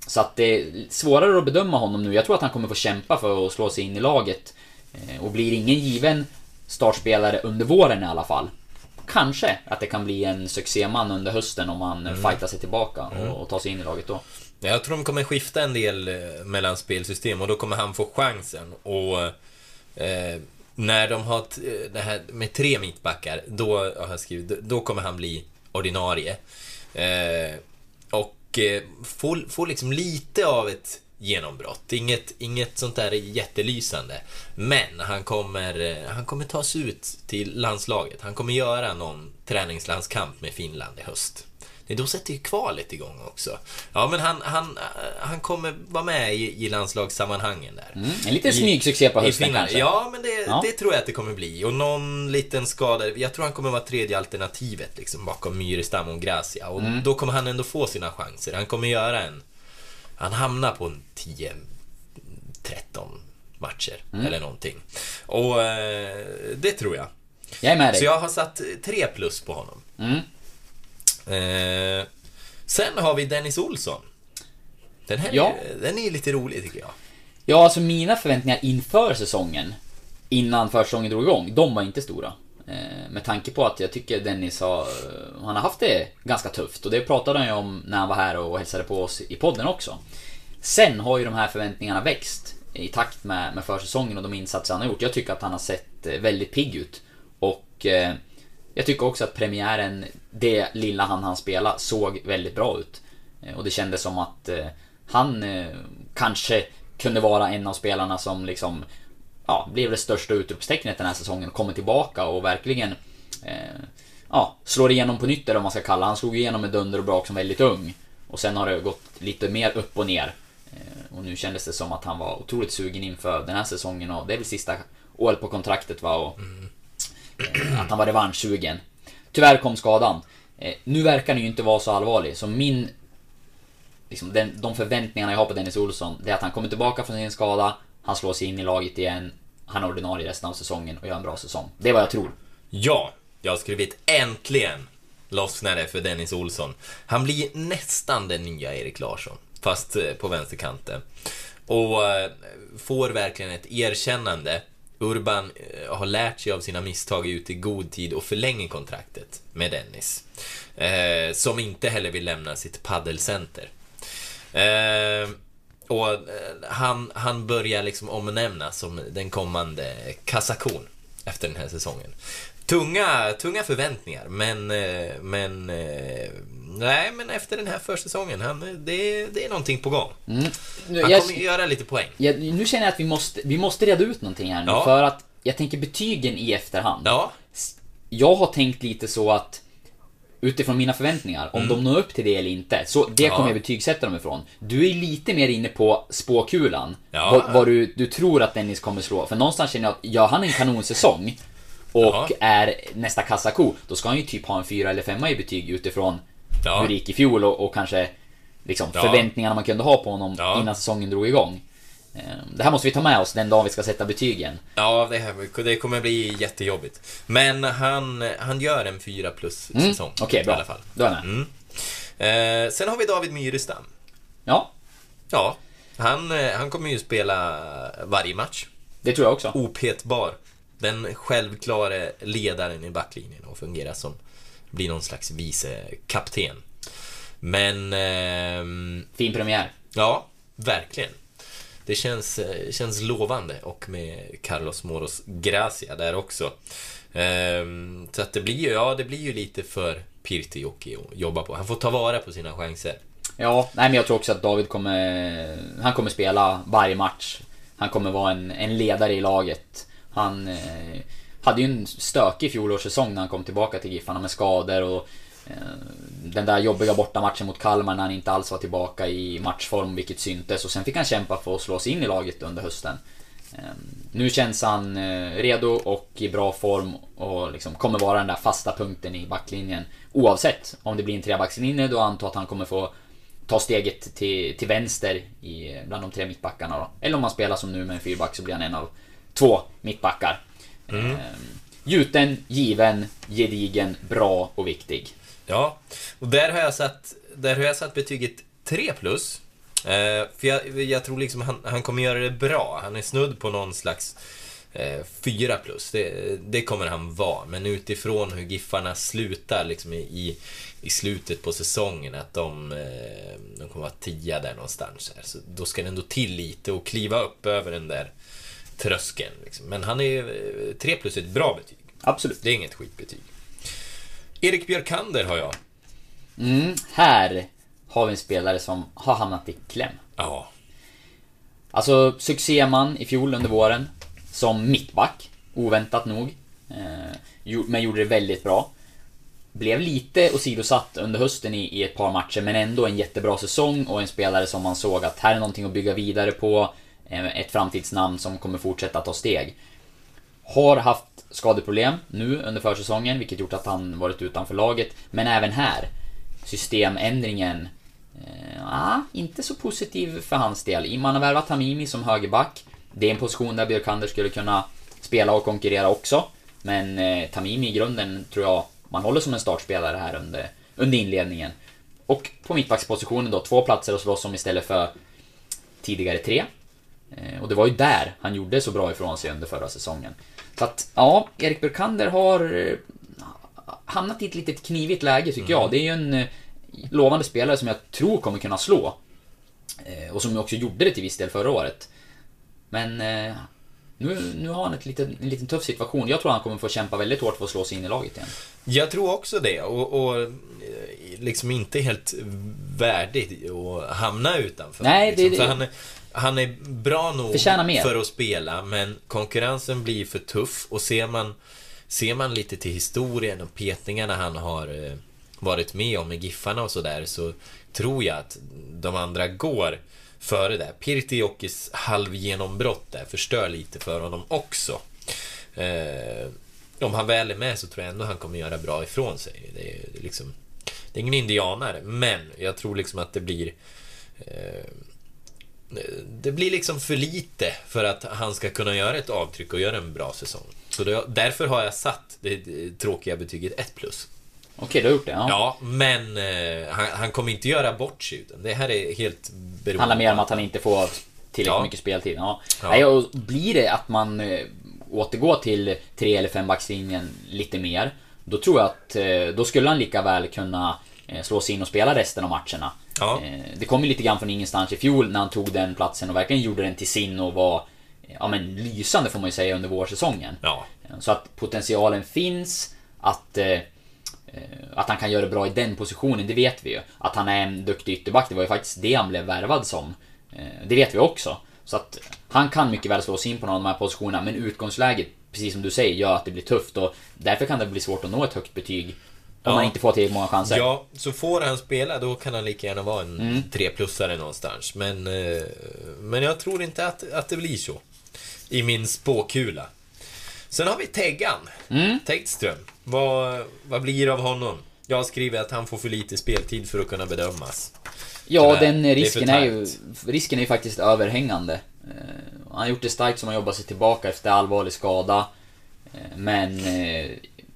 S3: Så att det är svårare att bedöma honom nu. Jag tror att han kommer få kämpa för att slå sig in i laget. Eh, och blir ingen given startspelare under våren i alla fall. Kanske att det kan bli en succéman under hösten om han mm. fightar sig tillbaka och, mm. och tar sig in i laget då.
S2: Jag tror de kommer skifta en del eh, mellan spelsystem och då kommer han få chansen. Och eh, när de har det här med tre mittbackar, då, har jag skrivit, då kommer han bli ordinarie. Eh, och eh, får, får liksom lite av ett genombrott. Inget, inget sånt där jättelysande. Men han kommer, eh, han kommer tas ut till landslaget. Han kommer göra någon träningslandskamp med Finland i höst. Nej, då sätter ju kvalet igång också. Ja, men han, han, han kommer vara med i, i landslagssammanhangen där.
S3: Mm, en liten smygsuccé på hösten kanske?
S2: Ja, men det, ja. det tror jag att det kommer bli. Och någon liten skada. Jag tror han kommer vara tredje alternativet liksom bakom Myrestam och Gracia. Och mm. då kommer han ändå få sina chanser. Han kommer göra en Han hamnar på en 10, 13 matcher
S3: Mm.
S2: eller någonting. Och eh, det tror jag.
S3: Jag är med dig.
S2: Så jag har satt 3 plus på honom.
S3: Mm.
S2: Eh, sen har vi Dennis Olsson. Den här
S3: Ja.
S2: är, den är lite rolig tycker jag.
S3: Ja, alltså mina förväntningar inför säsongen, innan försäsongen drog igång, de var inte stora. Eh, Med tanke på att jag tycker Dennis har, han har haft det ganska tufft och det pratade han ju om när han var här och hälsade på oss i podden också. Sen har ju de här förväntningarna växt i takt med, med försäsongen och de insatser han har gjort. Jag tycker att han har sett eh, väldigt pigg ut. Och eh, jag tycker också att premiären, det lilla han han spela, såg väldigt bra ut. Eh, och det kändes som att eh, han eh, kanske kunde vara en av spelarna som liksom ja, blev det största utropstecknet den här säsongen. Kommer tillbaka och verkligen eh, ja, slår igenom på nytt eller vad man ska kalla Han slog igenom med dunder och brak som väldigt ung. Och sen har det gått lite mer upp och ner. Eh, och nu kändes det som att han var otroligt sugen inför den här säsongen och det är väl sista året på kontraktet va och mm att han var revanschsugen. Tyvärr kom skadan. Eh, nu verkar den ju inte vara så allvarlig, så min... Liksom den, de förväntningarna jag har på Dennis Olsson, det är att han kommer tillbaka från sin skada, han slår sig in i laget igen, han är ordinarie resten av säsongen och gör en bra säsong. Det är vad jag tror.
S2: Ja, jag har skrivit äntligen lossnar det för Dennis Olsson. Han blir nästan den nya Erik Larsson, fast eh, på vänsterkanten. Och eh, får verkligen ett erkännande. Urban eh, har lärt sig av sina misstag ut i god tid och förlänger kontraktet med Dennis. Eh, som inte heller vill lämna sitt paddelcenter. Eh, och eh, han, han börjar liksom omnämnas som den kommande kassakon efter den här säsongen. Tunga, tunga förväntningar, men, eh, men eh, nej, men efter den här försäsongen, han, det, det är någonting på gång.
S3: Nu,
S2: Han
S3: jag,
S2: kommer göra lite poäng.
S3: jag, nu känner jag att vi måste, vi måste reda ut någonting här nu,
S2: Ja.
S3: för att jag tänker betygen i efterhand.
S2: Ja,
S3: Jag har tänkt lite så att Utifrån mina förväntningar, om de når upp till det eller inte. Så det
S2: Mm. Ja.
S3: kommer jag betygsätta dem ifrån. Du är lite mer inne på spåkulan.
S2: Ja.
S3: Vad, vad du, du tror att Dennis kommer slå. För någonstans känner jag att gör han en kanonsäsong och
S2: Ja.
S3: är nästa kassako, då ska han ju typ ha en fyra eller femma i betyg utifrån
S2: Ja.
S3: hur det gick i fjol och, och kanske liksom
S2: Ja.
S3: förväntningarna man kunde ha på honom
S2: Ja.
S3: innan säsongen drog igång. Eh, Det här måste vi ta med oss den dagen vi ska sätta betygen.
S2: ja det, här, det kommer bli jättejobbigt. Men han, han gör en 4 plus
S3: Mm,
S2: säsong.
S3: Okej,
S2: I
S3: bra.
S2: alla fall.
S3: Då är jag med.
S2: Mm. Eh, sen har vi David Myrestam.
S3: Ja,
S2: Ja, han, eh, han kommer ju spela varje match.
S3: det tror jag också.
S2: Opetbar. Den självklare ledaren i backlinjen och fungerar som, blir någon slags vice kapten. Men, ehm,
S3: Fin premiär.
S2: ja, verkligen. Det känns, eh, känns lovande och med Carlos Moros Gracia där också. Ehm, så att det blir ju, ja, det blir ju lite för Pirtijoki att jobba på. Han får ta vara på sina chanser.
S3: Ja, nej men jag tror också att David kommer... Han kommer spela varje match. Han kommer vara en, en ledare i laget. Han eh, hade ju en stökig fjolårssäsong när han kom tillbaka till Giffarna med skador och eh, den där jobbiga bortamatchen mot Kalmar när han inte alls var tillbaka i matchform, vilket syntes. Och sen fick han kämpa för att slå sig in i laget under hösten. Eh, nu känns han eh, redo och i bra form och liksom kommer vara den där fasta punkten i backlinjen. Oavsett om det blir en trebackslinje, då antar jag att han kommer få ta steget till, till vänster i, bland de tre mittbackarna då. Eller om man spelar som nu med en fyrback så blir han en av två mittbackar.
S2: Mm.
S3: Eh, gjuten, given, gedigen, bra och viktig.
S2: Ja, och där har jag satt, där har jag satt betyget 3 plus. Eh, för jag, jag tror liksom han, han kommer göra det bra. Han är snudd på någon slags eh, 4 plus. Det, det kommer han vara. Men utifrån hur Giffarna slutar liksom i, i, slutet på säsongen, att de, eh, de kommer vara 10 där någonstans. Så då ska det ändå till lite och kliva upp över den där tröskeln. Liksom. Men han är 3 plus är ett bra betyg.
S3: Absolut.
S2: Det är inget skitbetyg. Erik Björkander har jag.
S3: Mm, här har vi en spelare som har hamnat i kläm.
S2: Ja.
S3: Alltså, succéman i fjol under våren. Som mittback, oväntat nog. Eh, men gjorde det väldigt bra. Blev lite åsidosatt under hösten i, i ett par matcher, men ändå en jättebra säsong och en spelare som man såg att här är någonting att bygga vidare på. Eh, ett framtidsnamn som kommer fortsätta ta steg. Har haft skadeproblem nu under försäsongen, vilket gjort att han varit utanför laget. Men även här, systemändringen. Eh, ah, inte så positiv för hans del. Man har värvat Tamimi som högerback. Det är en position där Björkander skulle kunna spela och konkurrera också. Men eh, Tamimi i grunden tror jag man håller som en startspelare här under, under inledningen. Och på mittbackspositionen då, två platser att slåss om istället för tidigare tre. Eh, och det var ju där han gjorde så bra ifrån sig under förra säsongen. Så att, ja, Erik Burkander har eh, hamnat i ett litet knivigt läge tycker jag. Det är ju en eh, lovande spelare som jag tror kommer kunna slå. Och som också gjorde det till viss del förra året. Men nu, nu har han ett litet, en liten tuff situation. Jag tror han kommer få kämpa väldigt hårt för att slå sig in i laget igen.
S2: Jag tror också det. Och, och liksom inte helt värdig att hamna utanför.
S3: Nej, det-
S2: liksom.
S3: det-
S2: För han, är- han är bra nog för att spela, men konkurrensen blir för tuff. Och ser man, ser man lite till historien och petningarna han har eh, varit med om med Giffarna och sådär, så tror jag att de andra går före där. Pirtiokis halvgenombrott där förstör lite för honom också. Eh, om han väl är med så tror jag ändå han kommer göra bra ifrån sig. Det är, det är liksom... Det är ingen indianare, men jag tror liksom att det blir... Eh, det blir liksom för lite för att han ska kunna göra ett avtryck och göra en bra säsong. Så det, därför har jag satt det, det tråkiga betyget 1 plus.
S3: Okej, du har gjort det? Ja.
S2: Ja, men eh, han, han kommer inte göra bort sig. Det här är helt beroende
S3: handlar mer om att han inte får tillräckligt
S2: Ja.
S3: mycket speltid. Ja.
S2: Ja.
S3: Nej, och blir det att man eh, återgår till tre eller fembackslinjen lite mer, då tror jag att eh, då skulle han lika väl kunna eh, slå sig in och spela resten av matcherna.
S2: Ja.
S3: Eh, Det kom ju lite grann från ingenstans i fjol när han tog den platsen och verkligen gjorde den till sin och var eh, ja, men lysande får man ju säga under vårsäsongen.
S2: Ja.
S3: Så att potentialen finns att, eh, eh, att han kan göra det bra i den positionen, det vet vi ju. Att han är en duktig ytterback, det var ju faktiskt det han blev värvad som. Eh, det vet vi också. Så att han kan mycket väl slå sig in på någon av de här positionerna, men utgångsläget, precis som du säger, gör att det blir tufft och därför kan det bli svårt att nå ett högt betyg om man inte får tillräckligt många chanser.
S2: Ja, så får han spela då kan han lika gärna vara en
S3: Mm.
S2: treplussare någonstans. Men, eh, men jag tror inte att, att det blir så. I min spåkula. Sen har vi Teggan.
S3: Mm.
S2: Tegström. Vad, vad blir det av honom? Jag skriver att han får för lite speltid för att kunna bedömas.
S3: Ja,
S2: Tyvärr.
S3: den
S2: Det är
S3: risken är, ju, risken är ju faktiskt överhängande. Eh, Han har gjort det starkt som har jobbat sig tillbaka efter allvarlig skada. Eh, Men,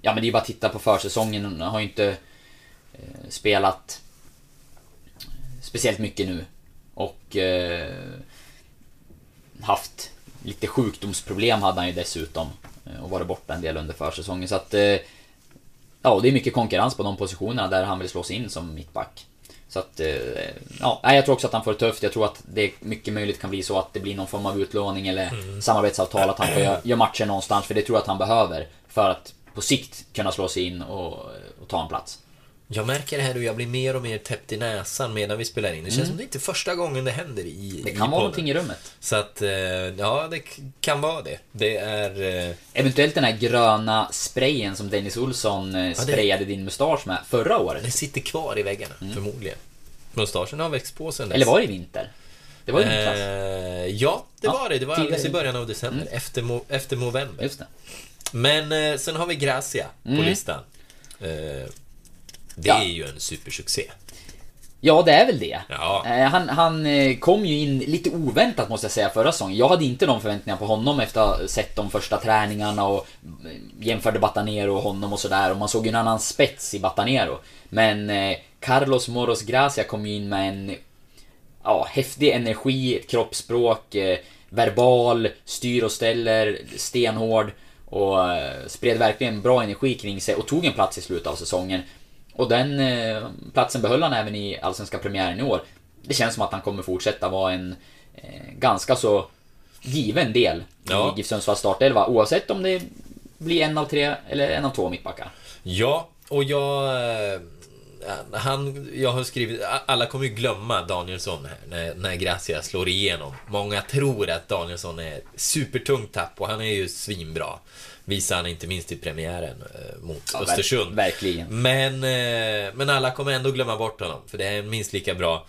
S3: ja men det är bara att titta på försäsongen. Han har ju inte eh, spelat speciellt mycket nu. Och eh, haft lite sjukdomsproblem hade han ju dessutom. eh, Och varit borta en del under försäsongen. Så att, eh, ja, det är mycket konkurrens på de positionerna där han vill slå sig in som mittback. Så att, eh, ja, jag tror också att han får det tufft. Jag tror att det mycket möjligt kan bli så att det blir någon form av utlåning eller
S2: Mm.
S3: samarbetsavtal, att han får göra, göra matcher någonstans. För det tror jag att han behöver för att på sikt kunna slå sig in och, och ta en plats.
S2: Jag märker det här hur jag blir mer och mer täppt i näsan medan vi spelar in. Det känns som det inte är första gången det händer i
S3: Mm. Det
S2: i
S3: kan vara
S2: podden.
S3: någonting i rummet.
S2: Så att, eh, ja det kan vara det. Det är... eh,
S3: Eventuellt den här gröna sprayen som Dennis Olsson eh,
S2: det-
S3: sprayade din mustasch med förra året.
S2: Det sitter kvar i väggarna, förmodligen. Mustaschen har växt på sen dess.
S3: Mm. Eller var det i vinter? Det var i vintras.
S2: Eh, ja, det
S3: Ja,
S2: var det. Det var alldeles i början av december. Efter, mo- efter november.
S3: Just det.
S2: Men eh, sen har vi Gracia på
S3: Mm.
S2: listan. Eh, det
S3: Ja.
S2: är ju en supersuccé.
S3: Ja, det är väl det.
S2: Ja.
S3: Eh, Han, han eh, kom ju in lite oväntat måste jag säga förra säsongen. Jag hade inte de förväntningarna på honom efter att ha sett de första träningarna och eh, jämförde Batanero och honom och sådär. Och man såg ju en annan spets i Batanero. Men eh, Carlos Moros Gracia kom ju in med en ja, häftig energi, ett kroppsspråk, eh, verbal, styr och ställer, stenhård och eh, spred verkligen bra energi kring sig och tog en plats i slutet av säsongen. Och den eh, platsen behöll han även i Allsvenska premiären i år. Det känns som att han kommer fortsätta vara en eh, ganska så given del
S2: Ja.
S3: i GIF Sundsvalls startelva oavsett om det blir en av tre eller en av två mittbackar.
S2: Ja, och jag... Han, jag har skrivit, alla kommer ju glömma Danielsson här när, när Gracia slår igenom. Många tror att Danielsson är supertungt tapp och han är ju svinbra. Visar han inte minst i premiären eh, mot
S3: Ja,
S2: Östersund.
S3: verkligen.
S2: Men, eh, men alla kommer ändå glömma bort honom, för det är en minst lika bra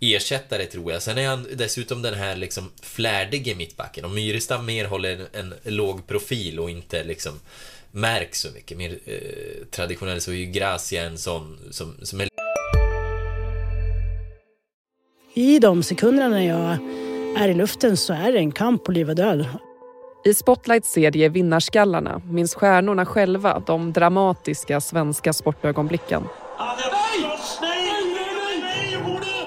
S2: ersättare tror jag. Sen är han dessutom den här liksom flärdige mittbacken. Om Myrestam mer håller en, en låg profil och inte liksom märks så mycket, mer eh, traditionellt så är ju Gracia en sån som, som är
S4: i de sekunderna när jag är i luften så är det en kamp på liv och död.
S5: I Spotlights serie Vinnarskallarna minns stjärnorna själva de dramatiska svenska sportögonblicken.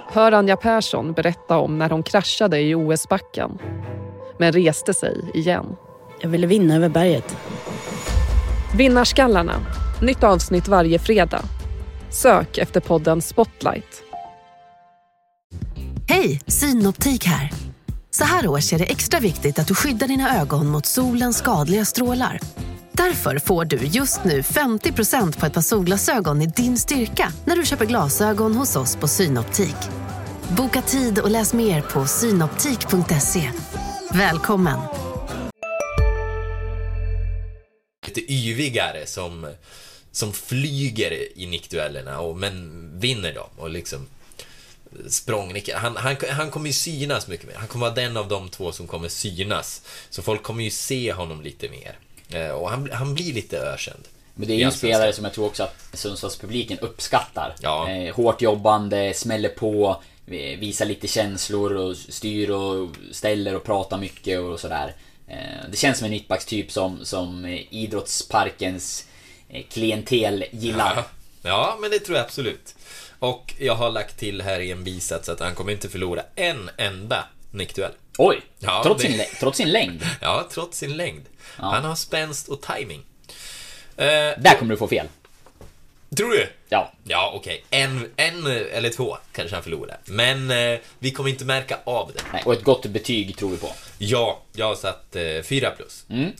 S5: Hör Anja Persson berätta om när hon kraschade i OS-backen men reste sig igen.
S4: Jag ville vinna över berget.
S5: Vinnarskallarna. Nytt avsnitt varje fredag. Sök efter podden Spotlight.
S6: Hej, Synoptik här. Så här års är det extra viktigt att du skyddar dina ögon mot solens skadliga strålar. Därför får du just nu 50% på ett par solglasögon i din styrka när du köper glasögon hos oss på Synoptik. Boka tid och läs mer på synoptik.se. Välkommen!
S2: Lite yvigare som, som flyger i nickduellerna, och, men vinner dem. Och liksom Språngnick, han, han, han kommer ju synas mycket mer. Han kommer vara den av de två som kommer synas. Så folk kommer ju se honom lite mer. Eh, och han, han blir lite ökänd.
S3: Men det är ju en spelare som jag tror också att Sundsvallspubliken uppskattar. Ja. Eh, hårt jobbande, smäller på, visar lite känslor och styr och ställer och pratar mycket och sådär. Eh, det känns som en mittbackstyp som, som idrottsparkens eh, klientel gillar.
S2: Ja. ja, men det tror jag absolut. Och jag har lagt till här i en bisats att han kommer inte förlora en enda nickduell.
S3: Oj! Ja, trots, det... sin, trots sin längd?
S2: Ja, trots sin längd. Ja. Han har spänst och timing.
S3: Eh, Där kommer du få fel.
S2: Tror du?
S3: Ja.
S2: Ja, okej. Okay. En, en eller två kanske han förlorar. Men eh, vi kommer inte märka av det.
S3: Nej, och ett gott betyg tror vi på.
S2: Ja, jag har satt eh, 4 plus. Mm.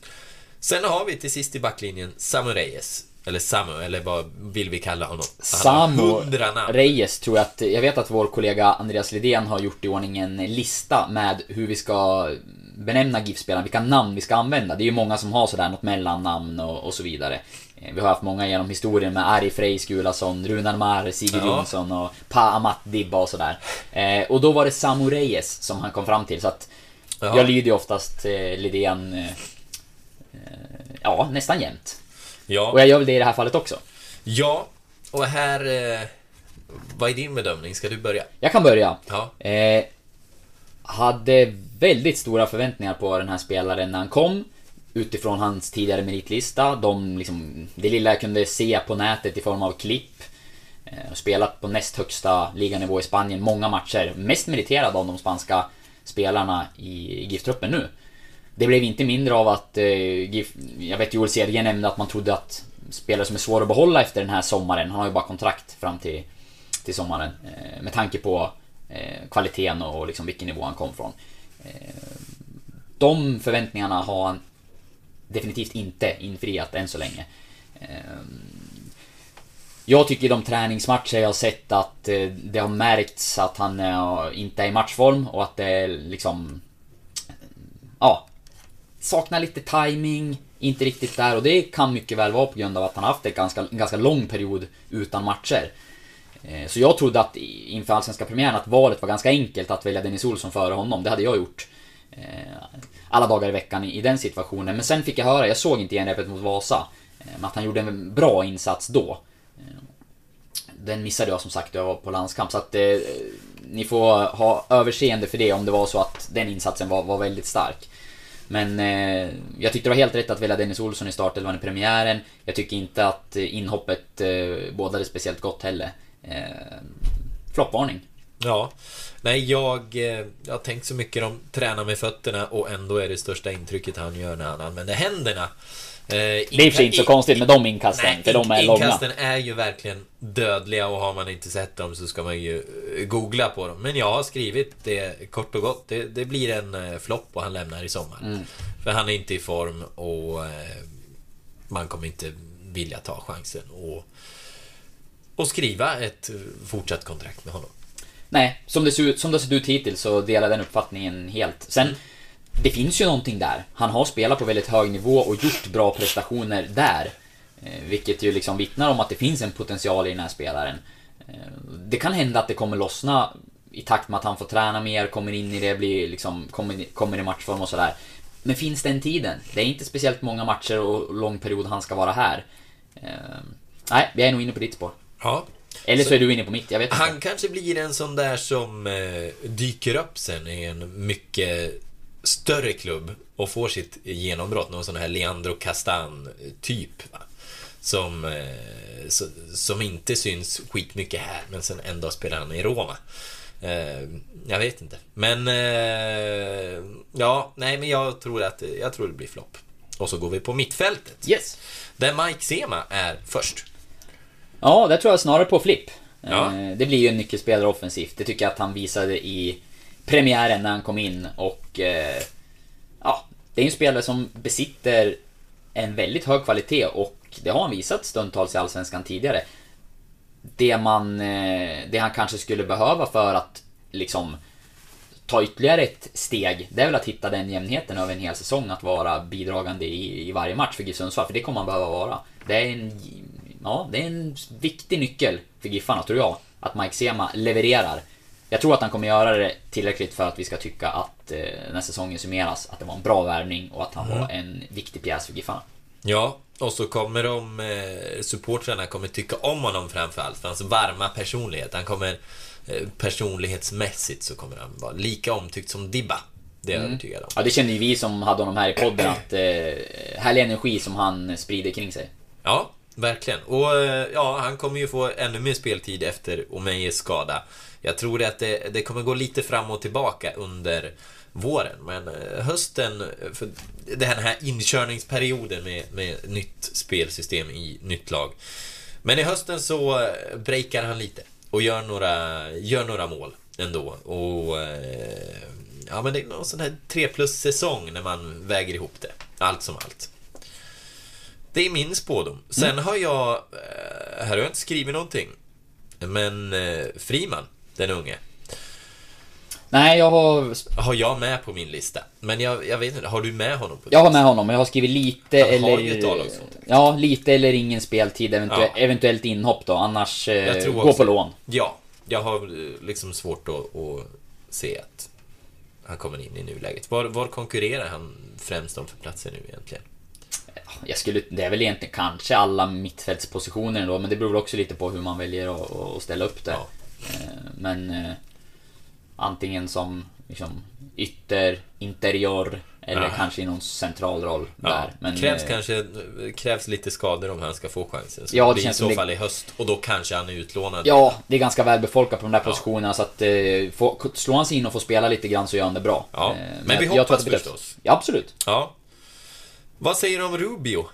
S2: Sen har vi till sist i backlinjen Samu Reyes. Eller Samu, eller vad vill vi kalla honom?
S3: Samu Reyes tror jag att... Jag vet att vår kollega Andreas Lidén har gjort i ordning en lista med hur vi ska benämna GIF-spelarna, vilka namn vi ska använda. Det är ju många som har sådär något mellannamn och, och så vidare. Vi har haft många genom historien med Ari Frey Skulason, Runar Mar, Sigurd ja. Jonsson och Pa Amat Dibba och sådär. Eh, och då var det Samu Reyes som han kom fram till så att ja. jag lyder ju oftast eh, Lidén eh, eh, ja, nästan jämt. Ja. Och jag gör väl det i det här fallet också.
S2: Ja, och här... Eh, vad är din bedömning? Ska du börja?
S3: Jag kan börja. Ja. Eh, hade väldigt stora förväntningar på den här spelaren när han kom. Utifrån hans tidigare meritlista. De, liksom, det lilla jag kunde se på nätet i form av klipp. Eh, spelat på näst högsta liganivå i Spanien, många matcher. Mest meriterad av de spanska spelarna i GIF-truppen nu. Det blev inte mindre av att eh, GIF, jag vet Joel Cedergren nämnde att man trodde att spelare som är svåra att behålla efter den här sommaren, han har ju bara kontrakt fram till, till sommaren. Eh, med tanke på eh, kvaliteten och liksom vilken nivå han kom från. Eh, de förväntningarna har han definitivt inte infriat än så länge. Ehm, jag tycker i de träningsmatcher jag har sett att eh, det har märkts att han eh, inte är i matchform och att det är liksom... Ja. Saknar lite timing, inte riktigt där och det kan mycket väl vara på grund av att han har haft en ganska, en ganska lång period utan matcher. Eh, så jag trodde att inför Allsvenska premiären att valet var ganska enkelt att välja Dennis Olsson före honom. Det hade jag gjort. Alla dagar i veckan i den situationen. Men sen fick jag höra, jag såg inte genrepet mot Vasa, eh, men att han gjorde en bra insats då. Eh, den missade jag som sagt, jag var på landskamp. Så att eh, ni får ha överseende för det om det var så att den insatsen var, var väldigt stark. Men eh, jag tyckte det var helt rätt att välja Dennis Olsson i startelvan i premiären. Jag tycker inte att eh, inhoppet eh, bådade speciellt gott heller. Eh, Floppvarning.
S2: Ja. Nej, jag, eh, jag har tänkt så mycket om träna med fötterna och ändå är det största intrycket han gör när han använder händerna.
S3: Eh, det är för inte så konstigt med de inkasten, nej, för de är långa.
S2: Inkasten är ju verkligen dödliga och har man inte sett dem så ska man ju eh, googla på dem. Men jag har skrivit det kort och gott. Det, det blir en flopp och han lämnar i sommar. Mm. För han är inte i form och man kommer inte vilja ta chansen och, och skriva ett fortsatt kontrakt med honom.
S3: Nej, som det, ser ut, som det sett ut hittills så delar jag den uppfattningen helt. Sen, mm. det finns ju någonting där. Han har spelat på väldigt hög nivå och gjort bra prestationer där. Eh, vilket ju liksom vittnar om att det finns en potential i den här spelaren. Eh, det kan hända att det kommer lossna i takt med att han får träna mer, kommer in i det, blir liksom, kommer, kommer i matchform och sådär. Men finns den tiden? Det är inte speciellt många matcher och lång period han ska vara här. Eh, nej, vi är nog inne på ditt spår.
S2: Ja,
S3: eller så, så är du inne på mitt, jag vet
S2: inte. Han kanske blir en sån där som eh, dyker upp sen i en mycket större klubb och får sitt genombrott. Någon sån här Leandro Castan-typ. Som, eh, som inte syns skitmycket här, men sen ändå spelar han i Roma. Eh, jag vet inte. Men... Eh, ja, nej men jag tror att jag tror det blir flopp. Och så går vi på mittfältet.
S3: Yes.
S2: Där Mike Sema är först.
S3: Ja, det tror jag snarare på flipp. Ja. Det blir ju en nyckelspelare offensivt. Det tycker jag att han visade i premiären när han kom in och... Ja, det är ju en spelare som besitter en väldigt hög kvalitet och det har han visat stundtals i Allsvenskan tidigare. Det man... Det han kanske skulle behöva för att liksom ta ytterligare ett steg, det är väl att hitta den jämnheten över en hel säsong, att vara bidragande i, i varje match för GIF Sundsvall, för det kommer man behöva vara. Det är en, ja, det är en viktig nyckel för Giffarna, tror jag, att Mike Sema levererar. Jag tror att han kommer göra det tillräckligt för att vi ska tycka att eh, när säsongen summeras, att det var en bra värvning och att han mm. var en viktig pjäs för Giffarna.
S2: Ja, och så kommer de eh, supportrarna kommer tycka om honom framförallt för hans varma personlighet. Han kommer Eh, personlighetsmässigt så kommer han vara lika omtyckt som Dibba. Det är jag mm. övertygad om.
S3: Ja, det kände ju vi som hade honom här i podden att eh, härlig energi som han sprider kring sig.
S2: Ja, verkligen. Och eh, ja, han kommer ju få ännu mer speltid efter Omeyes skada. Jag tror att det, det kommer gå lite fram och tillbaka under våren. Men eh, hösten, för den här inkörningsperioden med, med nytt spelsystem i nytt lag. Men i hösten så eh, breakar han lite och gör några, gör några mål ändå. Och ja, men det är någon sån här 3 plus säsong när man väger ihop det. Allt som allt. Det är min spådom. Sen mm. har jag, eh, här har jag inte skrivit någonting. Men eh, Friman, den unge.
S3: Nej, jag har...
S2: Har jag med på min lista. Men jag, jag vet inte, har du med honom? På
S3: jag har med honom, jag har skrivit lite Han eller... Har ju ett ja, lite eller ingen speltid, eventuellt, ja. eventuellt inhopp då. Annars, eh, gå på lån.
S2: Ja, jag har eh, liksom svårt att, att se att han kommer in i nuläget. Var, var konkurrerar han främst om för platser nu egentligen?
S3: Jag skulle, det är väl egentligen kanske alla mittfältspositioner då, men det beror också lite på hur man väljer att, att ställa upp det. Ja. Eh, men eh, Antingen som liksom, ytter, interior eller ja. kanske i någon central roll ja. där.
S2: Men, krävs eh, kanske krävs lite skador om han ska få chansen. Så ja, det, det känns i så det... fall i höst och då kanske han är utlånad.
S3: Ja, det är ganska välbefolkat på de där positionerna så att eh, få, slår han sig in och får spela lite grann så gör han det bra.
S2: Eh, men, men vi hoppas förstås.
S3: Ja, absolut.
S2: Ja. Vad säger du om Rubio?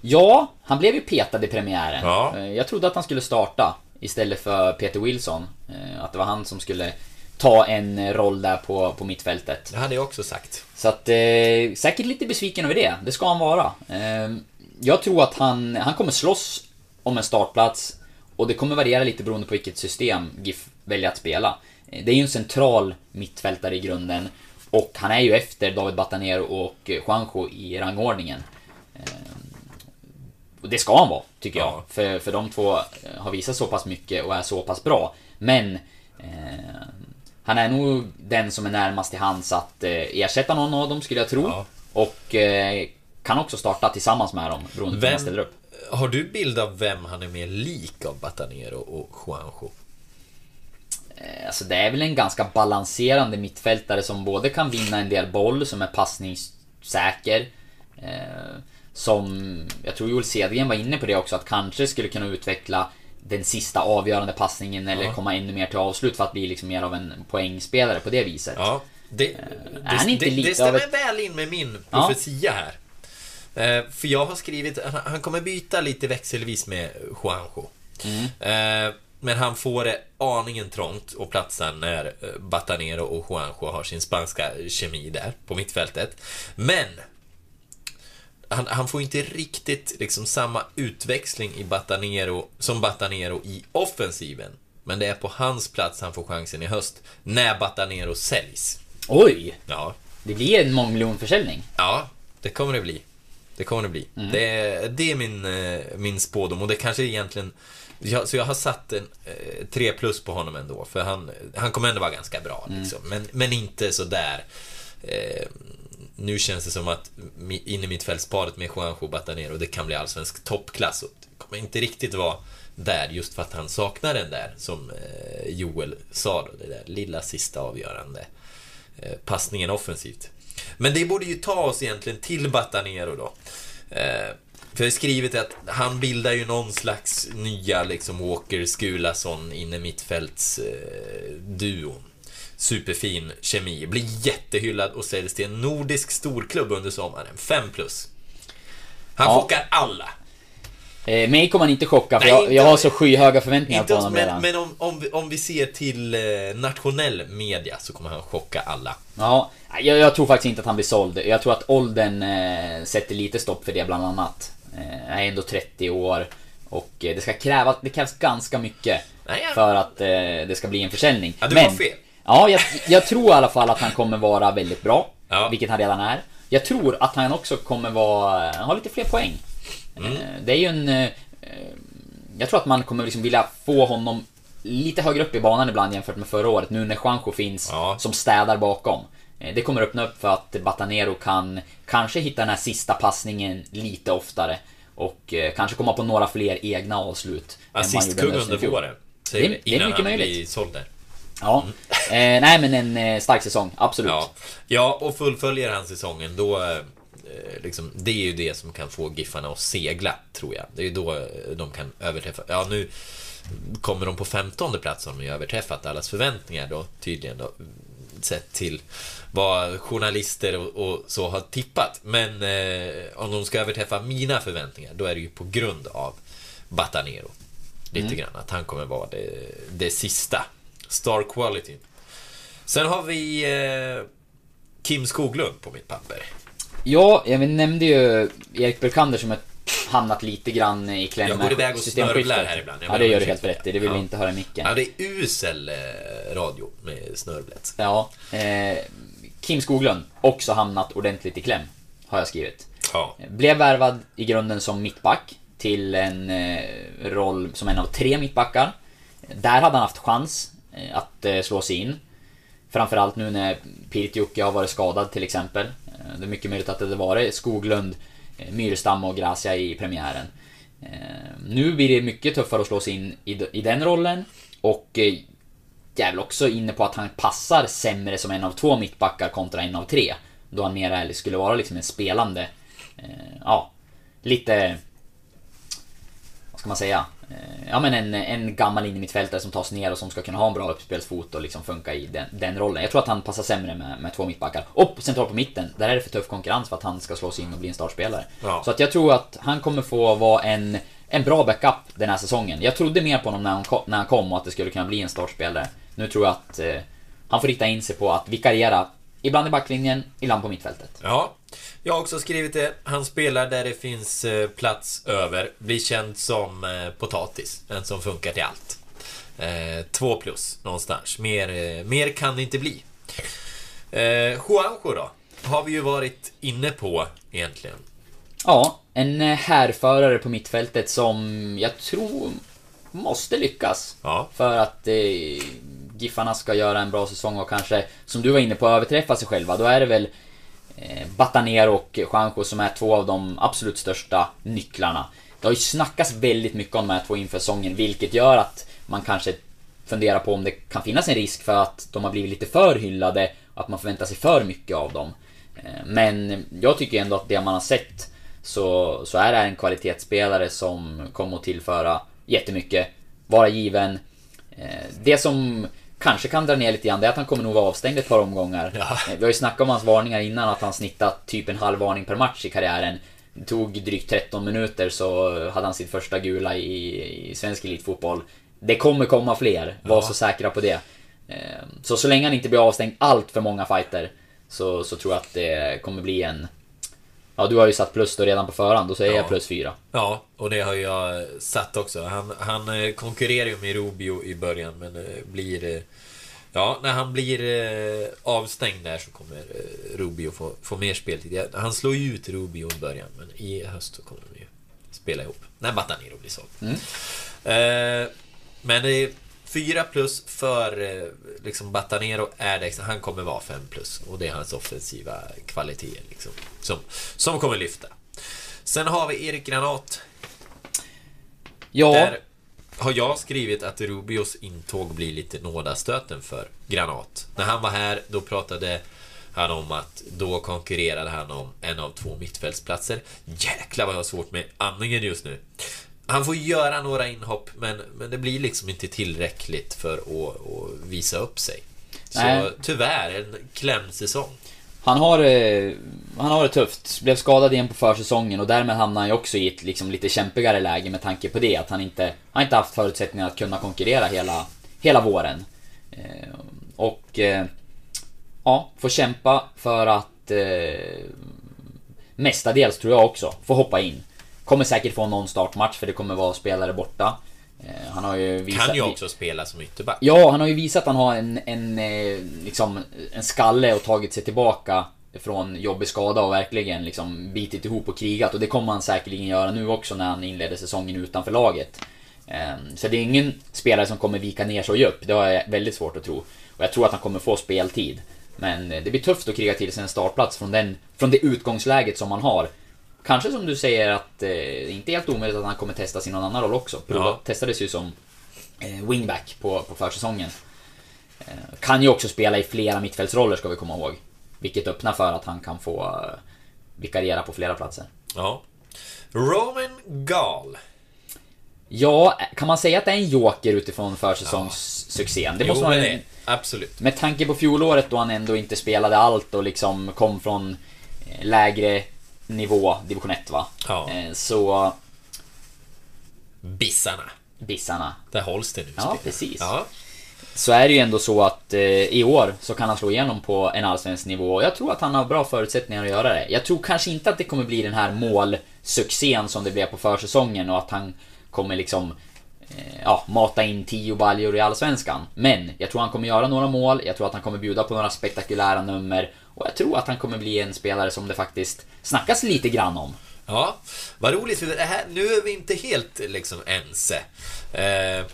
S3: Ja, han blev ju petad i premiären. Ja. Eh, jag trodde att han skulle starta istället för Peter Wilson. Eh, att det var han som skulle ta en roll där på, på mittfältet.
S2: Det hade jag också sagt.
S3: Så att, eh, säkert lite besviken över det. Det ska han vara. Eh, jag tror att han, han kommer slåss om en startplats. Och det kommer variera lite beroende på vilket system GIF väljer att spela. Eh, det är ju en central mittfältare i grunden. Och han är ju efter David Batanero och Juanjo i rangordningen. Eh, och det ska han vara, tycker jag. För, för de två har visat så pass mycket och är så pass bra. Men eh, han är nog den som är närmast till hands att eh, ersätta någon av dem skulle jag tro. Ja. Och eh, kan också starta tillsammans med dem beroende på hur man ställer upp.
S2: Har du bild av vem han är mer lik av Batanero och Juanjo?
S3: Eh, alltså det är väl en ganska balanserande mittfältare som både kan vinna en del boll, som är passningssäker. Eh, som, jag tror Joel Cedergren var inne på det också, att kanske skulle kunna utveckla den sista avgörande passningen eller ja. komma ännu mer till avslut för att bli liksom mer av en poängspelare på det viset.
S2: Ja. Det, eh, är han inte det, lite det stämmer ett... väl in med min profetia här. Eh, för jag har skrivit, han kommer byta lite växelvis med Juanjo. Mm. Eh, men han får det aningen trångt och platsen när Batanero och Juanjo har sin spanska kemi där på mittfältet. Men han, han, får inte riktigt liksom samma utväxling i Batanero som Batanero i offensiven. Men det är på hans plats han får chansen i höst, när Batanero säljs.
S3: Oj! Ja. Det blir en mångmiljonförsäljning.
S2: Ja, det kommer det bli. Det kommer det bli. Mm. Det, det, är min, eh, min spådom och det kanske egentligen... så jag har satt en eh, 3 plus på honom ändå, för han, han kommer ändå vara ganska bra. Mm. Liksom. Men, men inte sådär... Eh, nu känns det som att in i mittfältsparet med Juanjo Batanero, det kan bli allsvensk toppklass. Och det kommer inte riktigt vara där just för att han saknar den där, som eh, Joel sa då, det där lilla sista avgörande eh, passningen offensivt. Men det borde ju ta oss egentligen till Batanero då. För jag har skrivit att han bildar ju någon slags nya liksom Walker Skulason inne mittfälts eh, duon. Superfin kemi. Blir jättehyllad och säljs till en nordisk storklubb under sommaren. 5 plus. Han
S3: Ja.
S2: chockar alla.
S3: Eh, mig kommer han inte chocka, för
S2: Nej,
S3: jag,
S2: inte-
S3: jag har så skyhöga förväntningar på honom
S2: men,
S3: redan.
S2: men om, om, vi, om vi ser till eh, nationell media så kommer han chocka alla.
S3: Ja, jag, jag tror faktiskt inte att han blir såld. Jag tror att åldern eh, sätter lite stopp för det bland annat. Eh, är ändå 30 år och eh, det ska kräva, det krävs ganska mycket
S2: Nej,
S3: för att eh, det ska bli en försäljning.
S2: Ja, du
S3: Men-
S2: har fel.
S3: Ja, jag, jag tror i alla fall att han kommer vara väldigt bra.
S2: Ja.
S3: Vilket han redan är. Jag tror att han också kommer vara, ha lite fler poäng.
S2: Mm.
S3: Det är ju en... Jag tror att man kommer liksom vilja få honom lite högre upp i banan ibland jämfört med förra året. Nu när Juanjo finns
S2: Ja.
S3: som städar bakom. Eh, Det kommer öppna upp för att Batanero kan kanske hitta den här sista passningen lite oftare. Och eh, kanske komma på några fler egna avslut. han
S2: Assistkung under våren.
S3: Det- det är
S2: innan
S3: mycket
S2: han
S3: möjligt.
S2: blir såld där.
S3: Ja. Eh, nej men en eh, stark säsong, absolut.
S2: Ja. ja, och fullföljer han säsongen då... eh, Liksom, det är ju det som kan få Giffarna att segla, tror jag. Det är ju då de kan överträffa... Ja, nu kommer de på 15 plats har de ju överträffat allas förväntningar då, tydligen då. Sett till vad journalister och, och så har tippat. Men eh, om de ska överträffa mina förväntningar, då är det ju på grund av Batanero. Lite
S3: Mm.
S2: grann, att han kommer vara det, det sista. Star quality. Sen har vi eh, Kim Skoglund på mitt papper.
S3: Ja, jag nämnde ju Erik Burkander som har hamnat lite grann i kläm
S2: Jag går iväg och snörvlar här ibland. Jag
S3: Ja, det gör du helt rätt i. Det vill vi
S2: Ja.
S3: inte höra i micken.
S2: Ja, det är usel eh, radio med snörvlet.
S3: Ja, eh, Kim Skoglund, också hamnat ordentligt i kläm, har jag skrivit.
S2: Ja.
S3: Blev värvad i grunden som mittback till en eh, roll som en av tre mittbackar. Där hade han haft chans eh, att slå sig in. Framförallt nu när Pirtjokki har varit skadad till exempel. Det är mycket möjligt att det hade varit Skoglund, Eh, Myrstam och Gracia i premiären. Eh, nu blir det mycket tuffare att slå sig in i, den rollen. Och jag är väl också inne på att han passar sämre som en av två mittbackar kontra en av tre. Då han mer eller skulle vara liksom en spelande, eh, ja, lite... Vad ska man säga? Eh, ja men en, en gammal innermittfältare som tas ner och som ska kunna ha en bra uppspelsfot och liksom funka i den, den rollen. Jag tror att han passar sämre med, med två mittbackar. Och centralt på mitten, där är det för tuff konkurrens för att han ska slå sig in och bli en startspelare.
S2: Ja.
S3: Så att jag tror att han kommer få vara en, en bra backup den här säsongen. Jag trodde mer på honom när han, kom, när han kom och att det skulle kunna bli en startspelare. Nu tror jag att eh, han får rikta in sig på att vikariera, ibland i backlinjen, ibland på mittfältet.
S2: Ja, jag har också skrivit det. Han spelar där det finns eh, plats över. Blir känd som eh, potatis. En som funkar till allt. Eh, två plus någonstans. Mer, mer kan det inte bli. Juanjo då? Har vi ju varit inne på egentligen.
S3: Ja, en härförare på mittfältet som jag tror måste lyckas.
S2: Ja.
S3: För att Giffarna ska göra en bra säsong och kanske, som du var inne på, överträffa sig själva. Då är det väl eh, Batanero och Juanjo som är två av de absolut största nycklarna. Det har ju snackats väldigt mycket om de här två inför säsongen, vilket gör att man kanske funderar på om det kan finnas en risk för att de har blivit lite för hyllade att man förväntar sig för mycket av dem. Eh, men jag tycker ändå att det man har sett så, så är det en kvalitetsspelare som kommer att tillföra jättemycket, vara given. Eh, det som kanske kan dra ner lite grann det är att han kommer nog vara avstängd ett par omgångar.
S2: Ja.
S3: Eh, Vi har ju snackat om hans varningar innan, att han snittat typ en halv varning per match i karriären. Det tog drygt 13 minuter så hade han sitt första gula i, i svensk elitfotboll. Det kommer komma fler, var
S2: Ja.
S3: så säkra på det. Eh, Så så länge han inte blir avstängd allt för många fighter så, så tror jag att det kommer bli en... Ja, du har ju satt plus då redan på förhand, då säger
S2: Ja.
S3: jag plus fyra.
S2: Ja, och det har jag satt också. Han, han eh, konkurrerar ju med Rubio i början, men eh, blir... eh, Ja, när han blir avstängd där så kommer Rubio få, få mer speltid. Han slår ju ut Rubio i början, men i höst så kommer de ju spela ihop. När Batanero blir såld.
S3: Mm.
S2: Eh, men det är fyra plus för eh, liksom Batanero är det, han kommer vara fem plus. Och det är hans offensiva kvaliteter liksom, som, som kommer lyfta. Sen har vi Erik Granat.
S3: Ja,
S2: Där har jag skrivit att Rubios intåg blir lite nådastöten för Granat. När han var här, då pratade han om att då konkurrerade han om en av två mittfältsplatser. Jäklar vad jag har svårt med andningen just nu. Han får göra några inhopp, men, men det blir liksom inte tillräckligt för att, att visa upp sig. Så
S3: Nej.
S2: tyvärr, en klämd säsong.
S3: Han har, eh, han har det tufft. Blev skadad igen på försäsongen och därmed hamnar han ju också i ett liksom, lite kämpigare läge med tanke på det. Att han inte, han har inte haft förutsättningar att kunna konkurrera hela, hela våren. Eh, och eh, ja, får kämpa för att mestadels tror jag också få hoppa in. Kommer säkert få någon startmatch för det kommer vara spelare borta. Eh, Han har ju visat...
S2: Kan ju också spela som ytterback.
S3: Ja, han har ju visat att han har en, en, eh, liksom, en skalle och tagit sig tillbaka från jobbig skada och verkligen liksom bitit ihop och krigat. Och det kommer han säkerligen göra nu också när han inleder säsongen utanför laget. Ehm, Så det är ingen spelare som kommer vika ner sig och ge upp. Det har jag väldigt svårt att tro. Och jag tror att han kommer få speltid. Men eh, det blir tufft att kriga till sig en startplats från, den, från det utgångsläget som han har. Kanske som du säger att eh, det är inte helt omöjligt att han kommer testa sin någon annan roll också. Prova,
S2: Ja.
S3: Testades ju som eh, wingback på, på försäsongen. Eh, kan ju också spela i flera mittfältsroller ska vi komma ihåg. Vilket öppnar för att han kan få eh, vikariera på flera platser.
S2: Ja. Roman Gall.
S3: Ja, kan man säga att det är en joker utifrån försäsongssuccén? Det måste
S2: jo,
S3: man
S2: det, absolut.
S3: Med tanke på fjolåret då han ändå inte spelade allt och liksom kom från eh, lägre nivå, division 1 va?
S2: Ja.
S3: Eh, Så...
S2: Bissarna.
S3: Bissarna.
S2: Där hålls det nu.
S3: Ja, precis.
S2: Ja.
S3: Så är det ju ändå så att eh, i år så kan han slå igenom på en allsvensk nivå. Och jag tror att han har bra förutsättningar att göra det. Jag tror kanske inte att det kommer bli den här målsuccén som det blev på försäsongen och att han kommer liksom eh, ja, mata in 10 baljor i Allsvenskan. Men jag tror han kommer göra några mål, jag tror att han kommer bjuda på några spektakulära nummer och jag tror att han kommer bli en spelare som det faktiskt snackas lite grann om.
S2: Ja, vad roligt för det här, nu är vi inte helt liksom ense. Eh,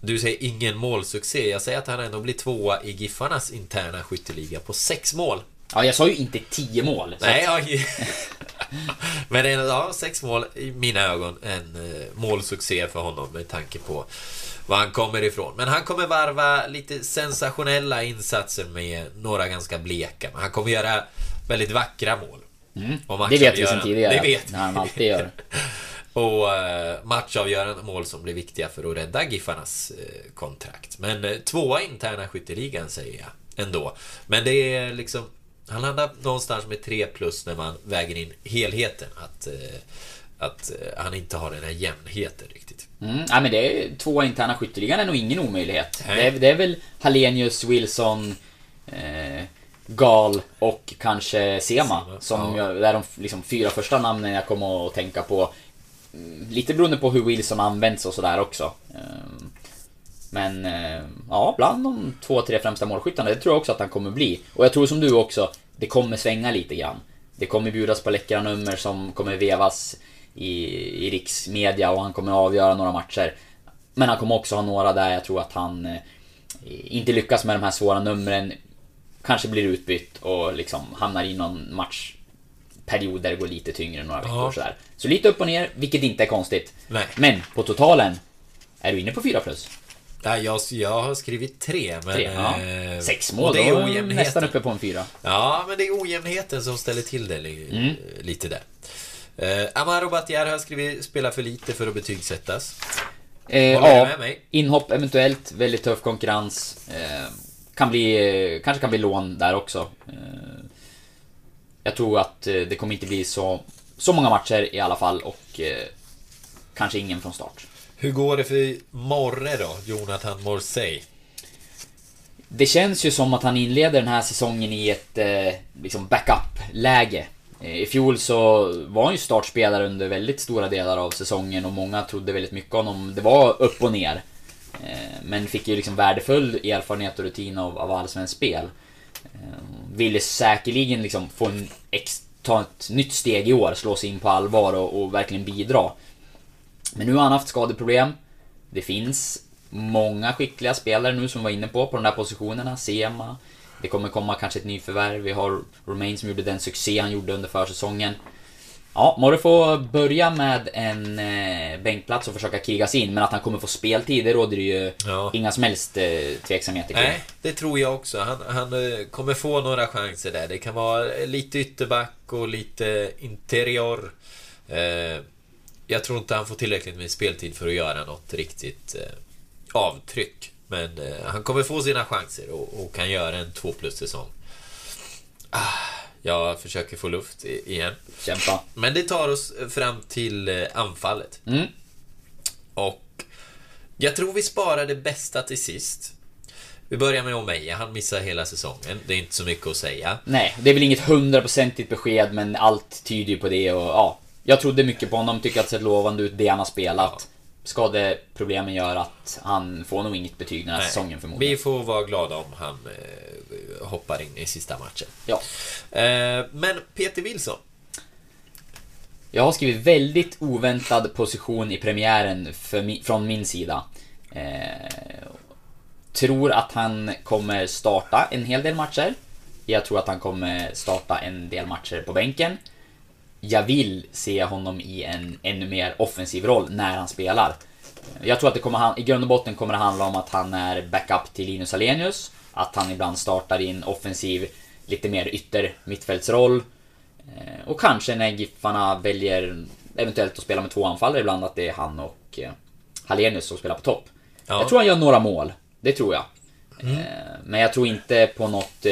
S2: du säger ingen målsuccé. Jag säger att han ändå blir tvåa i Giffarnas interna skytteliga på sex mål.
S3: Ja, jag sa ju inte 10 mål.
S2: Nej,
S3: att-
S2: ja, men en, ja, sex mål i mina ögon. En eh, målsuccé för honom med tanke på var han kommer ifrån. Men han kommer varva lite sensationella insatser med några ganska bleka. Men han kommer göra väldigt vackra mål.
S3: Mm.
S2: Och
S3: Det vet vi sedan tidigare.
S2: Det vet
S3: När han alltid gör.
S2: Och eh, matchavgörande mål som blir viktiga för att rädda Giffarnas eh, kontrakt. Men tvåa interna skytteligan säger jag ändå. Men det är liksom... Han landar någonstans med 3 plus när man väger in helheten. Att, eh, att eh, han inte har den här jämnheten riktigt.
S3: Mm, nej men det är två interna skytteligan är nog ingen omöjlighet. Det är, det är väl Hallenius, Wilson, eh, Gal och kanske Sema. Som
S2: ja.
S3: jag, är de liksom fyra första namnen jag kommer att tänka på. Mm, Lite beroende på hur Wilson används och sådär också. Men eh, ja, bland de två, tre främsta målskyttarna, det tror jag också att han kommer bli. Och jag tror som du också, det kommer svänga lite grann. Det kommer bjudas på läckra nummer som kommer vevas i, i riksmedia och han kommer avgöra några matcher. Men han kommer också ha några där jag tror att han eh, inte lyckas med de här svåra numren. Kanske blir utbytt och liksom hamnar i någon matchperiod där det går lite tyngre några veckor
S2: Ja.
S3: sådär. Så lite upp och ner, vilket inte är konstigt.
S2: Nej.
S3: Men på totalen, är du inne på 4 plus?
S2: Ja, jag, jag har skrivit tre, men...
S3: Tre, ja.
S2: eh,
S3: Sex
S2: och
S3: mål,
S2: det är ojämnheten.
S3: nästan uppe på en fyra.
S2: Ja, men det är ojämnheten som ställer till det
S3: Mm.
S2: lite där. Uh, Amaro Battier har skrivit spela för lite för att betygsättas.
S3: Eh, ja, inhopp eventuellt, väldigt tuff konkurrens. Eh, kan bli, eh, kanske kan bli lån där också. Eh, jag tror att eh, det kommer inte bli så, så många matcher i alla fall och eh, kanske ingen från start.
S2: Hur går det för Morre då? Jonathan Morsey?
S3: Det känns ju som att han inleder den här säsongen i ett eh, liksom backup-läge. Eh, I fjol så var han ju startspelare under väldigt stora delar av säsongen och många trodde väldigt mycket om honom. Det var upp och ner. Eh, men fick ju liksom värdefull erfarenhet och rutin av, av allsvenskt spel. Eh, ville säkerligen liksom få en ex, ta ett nytt steg i år, slå sig in på allvar och, och verkligen bidra. Men nu har han haft skadeproblem. Det finns många skickliga spelare nu som var inne på, på de där positionerna. Sema. Det kommer komma kanske ett nyförvärv. Vi har Romain som gjorde den succé han gjorde under försäsongen. Ja, Morre får börja med en eh, bänkplats och försöka kriga sig in, men att han kommer få speltid, det råder ju
S2: Ja.
S3: inga som helst eh, tveksamheter kring.
S2: Nej, det tror jag också. Han, han eh, kommer få några chanser där. Det kan vara lite ytterback och lite interior. Eh, jag tror inte han får tillräckligt med speltid för att göra något riktigt eh, avtryck. Men eh, han kommer få sina chanser och, och kan göra en 2 plus säsong. Ah, jag försöker få luft igen.
S3: Kämpa.
S2: Men det tar oss fram till eh, anfallet.
S3: Mm.
S2: Och jag tror vi sparar det bästa till sist. Vi börjar med Omeja. Han missar hela säsongen. Det är inte så mycket att säga.
S3: Nej, det är väl inget hundraprocentigt besked, men allt tyder ju på det och ja. Jag trodde mycket på honom, tycker att det sett lovande ut, det han har spelat. Skadeproblemen gör att han får nog inget betyg den här
S2: Nej,
S3: säsongen förmodligen.
S2: Vi får vara glada om han eh, hoppar in i sista matchen.
S3: Ja.
S2: Eh, men Peter Wilson.
S3: Jag har skrivit väldigt oväntad position i premiären mi- från min sida. Eh, tror att han kommer starta en hel del matcher. Jag tror att han kommer starta en del matcher på bänken. Jag vill se honom i en ännu mer offensiv roll när han spelar. Jag tror att det kommer, han- i grund och botten kommer det handla om att han är backup till Linus Alenius. Att han ibland startar i en offensiv, lite mer ytter mittfältsroll. Eh, Och kanske när Giffarna väljer eventuellt att spela med två anfallare ibland, att det är han och eh, Hallenius som spelar på topp.
S2: Ja.
S3: Jag tror han gör några mål. Det tror jag.
S2: Mm.
S3: Eh, Men jag tror inte på något...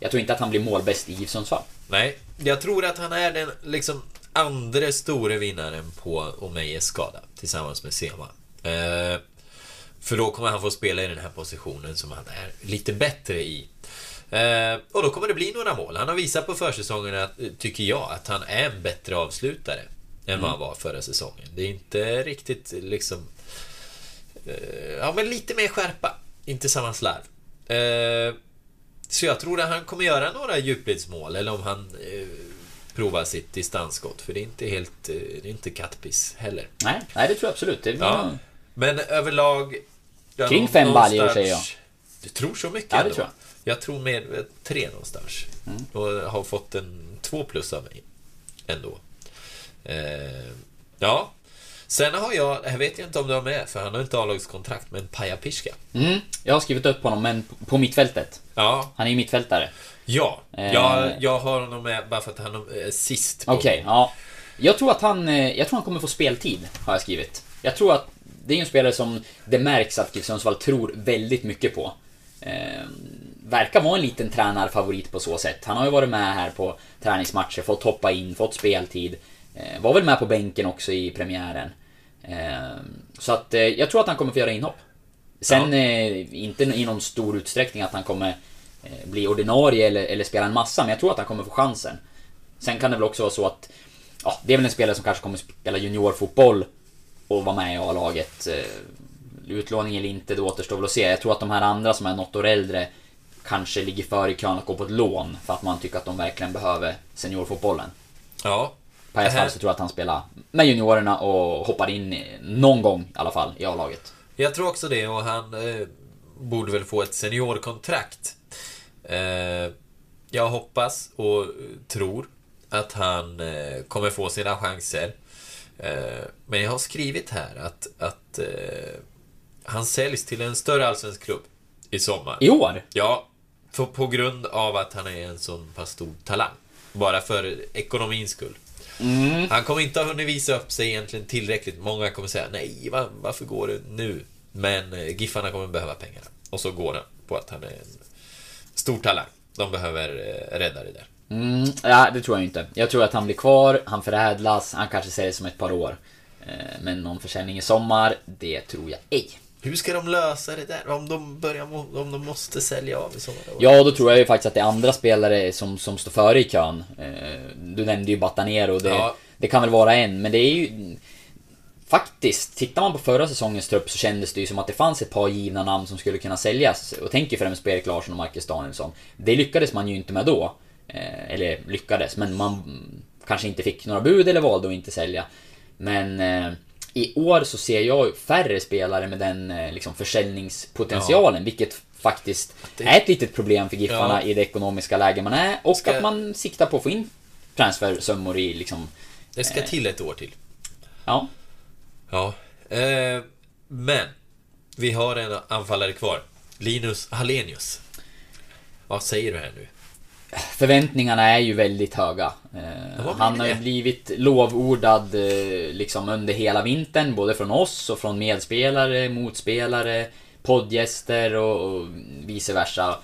S3: Jag tror inte att han blir målbäst i GIF Sundsvall.
S2: Nej, jag tror att han är den liksom andra store vinnaren på Omejes skada tillsammans med Sema. Eh, för då kommer han få spela i den här positionen som han är lite bättre i. Eh, och då kommer det bli några mål. Han har visat på försäsongen, att, tycker jag, att han är en bättre avslutare än vad han var förra säsongen. Det är inte riktigt liksom... Eh, ja, men lite mer skärpa. Inte samma slarv. Eh, så jag tror att han kommer göra några djupledsmål, eller om han eh, provar sitt distansskott. För det är inte helt... Eh, det är inte kattpiss heller.
S3: Nej, nej det tror jag absolut. Det.
S2: Ja. Men överlag...
S3: Kring fem baljor, säger jag.
S2: Du tror så mycket
S3: Ja, det
S2: ändå?
S3: tror
S2: Jag tror mer eh, tre någonstans.
S3: Mm.
S2: Och har fått en två plus av mig. Ändå. Eh, ja. Sen har jag, här vet jag inte om du har med, för han har inte avlagskontrakt, men Paja Pirska.
S3: Mm, jag har skrivit upp honom, men på- mittfältet.
S2: Ja.
S3: Han är ju mittfältare.
S2: Ja,
S3: Eh.
S2: jag, jag har honom med bara för att han är sist. på-
S3: Okej, ja. Jag tror att han, eh, jag tror han kommer få speltid, har jag skrivit. Jag tror att det är en spelare som det märks att GIF Sundsvall tror väldigt mycket på. Eh, verkar vara en liten tränarfavorit på så sätt. Han har ju varit med här på träningsmatcher, fått hoppa in, fått speltid. Eh, var väl med på bänken också i premiären. Eh, så att eh, jag tror att han kommer få göra inhopp. Sen eh, inte i någon stor utsträckning att han kommer eh, bli ordinarie eller, eller spela en massa, men jag tror att han kommer få chansen. Sen kan det väl också vara så att ja, det är väl en spelare som kanske kommer spela juniorfotboll och vara med i A-laget. Utlåning eller inte, det återstår väl att se. Jag tror att de här andra som är något år äldre kanske ligger före i kön att gå på ett lån för att man tycker att de verkligen behöver seniorfotbollen.
S2: Ja.
S3: På ett fall så tror jag att han spelar med juniorerna och hoppar in någon gång i alla fall i A-laget.
S2: Jag tror också det och han eh, borde väl få ett seniorkontrakt. Eh, jag hoppas och tror att han eh, kommer få sina chanser. Eh, men jag har skrivit här att, att eh, han säljs till en större allsvensk klubb i sommar.
S3: I år?
S2: Ja, för, på grund av att han är en sån pass stor talang. Bara för ekonomins skull.
S3: Mm.
S2: Han kommer inte ha hunnit visa upp sig egentligen tillräckligt. Många kommer säga nej, va, varför går det nu? Men eh, Giffarna kommer behöva pengarna. Och så går han på att han är en stor talang. De behöver eh, rädda det där.
S3: Mm, ja, det tror jag inte. Jag tror att han blir kvar, han förädlas, han kanske säljs om ett par år. Eh, Men någon försäljning i sommar, det tror jag ej.
S2: Hur ska de lösa det där? Om de, börjar, om de måste sälja av i sommar?
S3: Ja, då tror jag ju faktiskt att det är andra spelare som, som står före i kön. Eh, Du nämnde ju Batanero, det,
S2: Ja.
S3: det kan väl vara en, men det är ju... Faktiskt, tittar man på förra säsongens trupp så kändes det ju som att det fanns ett par givna namn som skulle kunna säljas. Och tänker främst på Erik Larsson och Marcus Danielsson. Det lyckades man ju inte med då. Eh, Eller lyckades, men man kanske inte fick några bud eller valde att inte sälja. Men eh, i år så ser jag färre spelare med den eh, liksom, försäljningspotentialen, vilket faktiskt
S2: Det-
S3: är ett litet problem för Giffarna
S2: Ja.
S3: i det ekonomiska läge man är och
S2: Ska-
S3: att man siktar på att få in transfersummor i liksom...
S2: Det ska till ett år till.
S3: Ja.
S2: Ja. Eh, men, vi har en anfallare kvar. Linus Hallenius. Vad säger du här nu?
S3: Förväntningarna är ju väldigt höga. Eh, han har ju blivit lovordad eh, liksom under hela vintern, både från oss och från medspelare, motspelare, poddgäster och, och vice versa.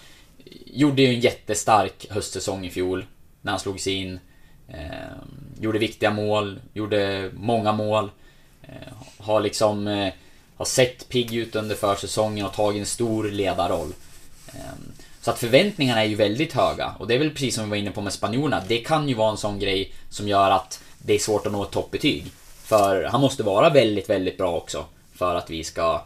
S3: Gjorde ju en jättestark höstsäsong i fjol, när han slog sig in. Eh, gjorde viktiga mål, gjorde många mål. Eh, har liksom... Eh, har sett pigg ut under försäsongen och tagit en stor ledarroll. Så att förväntningarna är ju väldigt höga. Och det är väl precis som vi var inne på med spanjorerna. Det kan ju vara en sån grej som gör att det är svårt att nå ett toppbetyg. För han måste vara väldigt, väldigt bra också. För att vi ska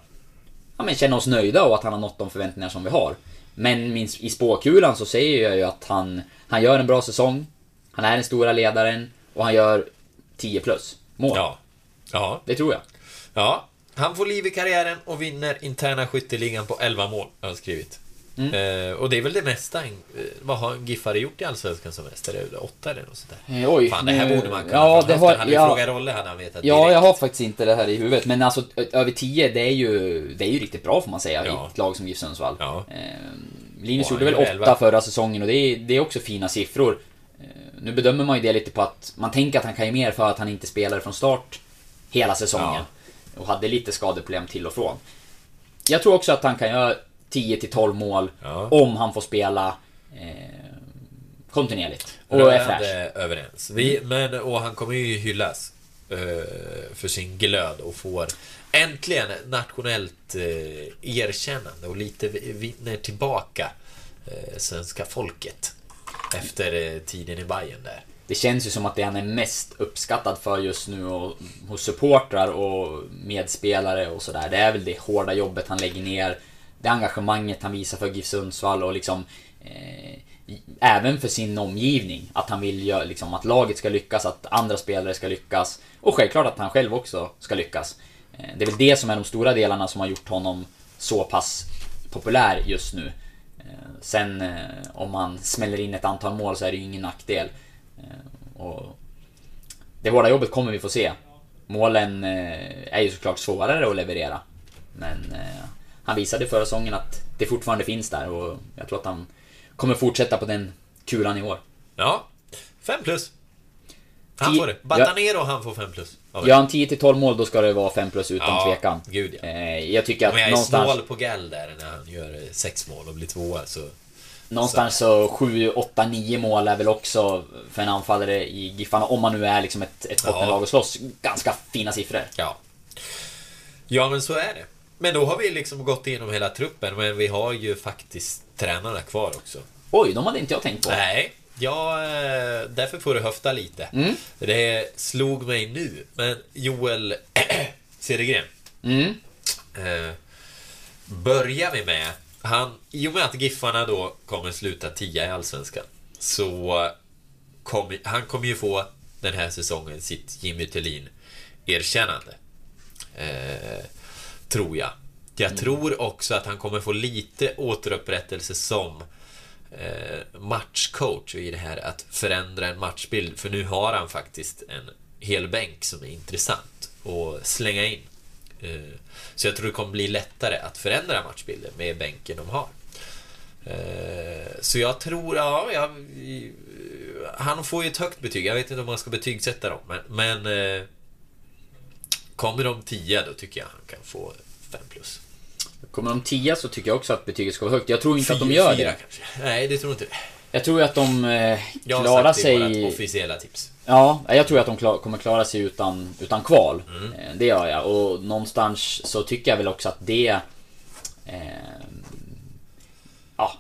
S3: ja, men känna oss nöjda och att han har nått de förväntningar som vi har. Men minst i spåkulan så säger jag ju att han, han gör en bra säsong. Han är den stora ledaren och han gör 10 plus mål.
S2: Ja. Ja.
S3: Det tror jag.
S2: Ja. Han får liv i karriären och vinner interna skytteligan på 11 mål, har han skrivit.
S3: Mm.
S2: Eh, och det är väl det mesta. eh, Vad har Giffare gjort i Allsvenskan som mest? Är det åtta eller något sånt där?
S3: Eh, Oj,
S2: Fan, det här
S3: nu-
S2: borde man kunna.
S3: ja, det har-
S2: hade
S3: ja.
S2: frågat Rolle hade han vetat
S3: Ja,
S2: direkt.
S3: jag har faktiskt inte det här i huvudet. Men alltså över 10, det är ju, det är ju riktigt bra får man säga
S2: Ja.
S3: i ett lag som GIF Sundsvall.
S2: Ja.
S3: Eh, Linus gjorde väl
S2: gör
S3: 8
S2: elva.
S3: förra säsongen och det är, det är också fina siffror. Eh, nu bedömer man ju det lite på att man tänker att han kan ju mer för att han inte spelade från start hela säsongen. Och hade lite skadeproblem till och från. Jag tror också att han kan göra 10 till 12 mål
S2: Ja.
S3: om han får spela eh, kontinuerligt. Och är fräsch.
S2: Överens. Vi, men, och han kommer ju hyllas eh, för sin glöd och får äntligen nationellt eh, erkännande och lite vinner tillbaka eh, svenska folket efter eh, tiden i Bayern där.
S3: Det känns ju som att det han är mest uppskattad för just nu och, hos supportrar och medspelare och sådär. Det är väl det hårda jobbet han lägger ner. Det engagemanget han visar för GIF Sundsvall och liksom eh, Även för sin omgivning. Att han vill göra, liksom, att laget ska lyckas, att andra spelare ska lyckas. Och självklart att han själv också ska lyckas. Eh, det är väl det som är de stora delarna som har gjort honom så pass populär just nu. Eh, Sen eh, om man smäller in ett antal mål så är det ju ingen nackdel. Eh, Och det hårda jobbet kommer vi få se. Målen eh, är ju såklart svårare att leverera. Men eh, han visade förra säsongen att det fortfarande finns där och jag tror att han kommer fortsätta på den kulan i år.
S2: Ja, 5 plus. Han får det. Batanero han får 5 plus.
S3: Gör han 10-12 mål då ska det vara 5 plus utan
S2: Ja,
S3: tvekan.
S2: gud ja.
S3: Eh, Jag tycker att
S2: Om jag är
S3: någonstans...
S2: snål på Gall där när han gör 6 mål och blir tvåa så...
S3: Någonstans så 7, 8, 9 mål är väl också för en anfallare i Giffarna, om man nu är liksom ett, ett bottenlag och slåss, ganska fina siffror.
S2: Ja. Ja, men så är det. Men då har vi liksom gått igenom hela truppen, men vi har ju faktiskt tränarna kvar också.
S3: Oj, de hade inte jag tänkt på.
S2: Nej, ja, eh, därför får du höfta lite.
S3: Mm.
S2: Det slog mig nu, men Joel Cedergren.
S3: Mm.
S2: Eh, börjar vi med, han, i och med att Giffarna då kommer sluta 10 i Allsvenskan, så kommer, han kommer ju få den här säsongen sitt Jimmy Thulin-erkännande. Eh, tror jag. Jag tror också att han kommer få lite återupprättelse som eh, matchcoach i det här att förändra en matchbild. För nu har han faktiskt en hel bänk som är intressant att slänga in. Eh, så jag tror det kommer bli lättare att förändra matchbilden med bänken de har. Eh, så jag tror, ja, jag, han får ju ett högt betyg. Jag vet inte om man ska betygsätta dem, men, men eh, kommer de 10 då tycker jag han kan få 5 plus.
S3: Kommer de 10 så tycker jag också att betyget ska vara högt. Jag tror inte att de
S2: Fyra-
S3: gör
S2: fyra
S3: det.
S2: kanske. Nej, det tror inte det.
S3: Jag tror att de eh,
S2: Jag har
S3: klarar
S2: sagt det i
S3: sig...
S2: officiella tips.
S3: Ja, jag tror att de klar, kommer klara sig utan, utan kval.
S2: Mm.
S3: Eh, Det gör jag. Och någonstans så tycker jag väl också att det... Eh, ja,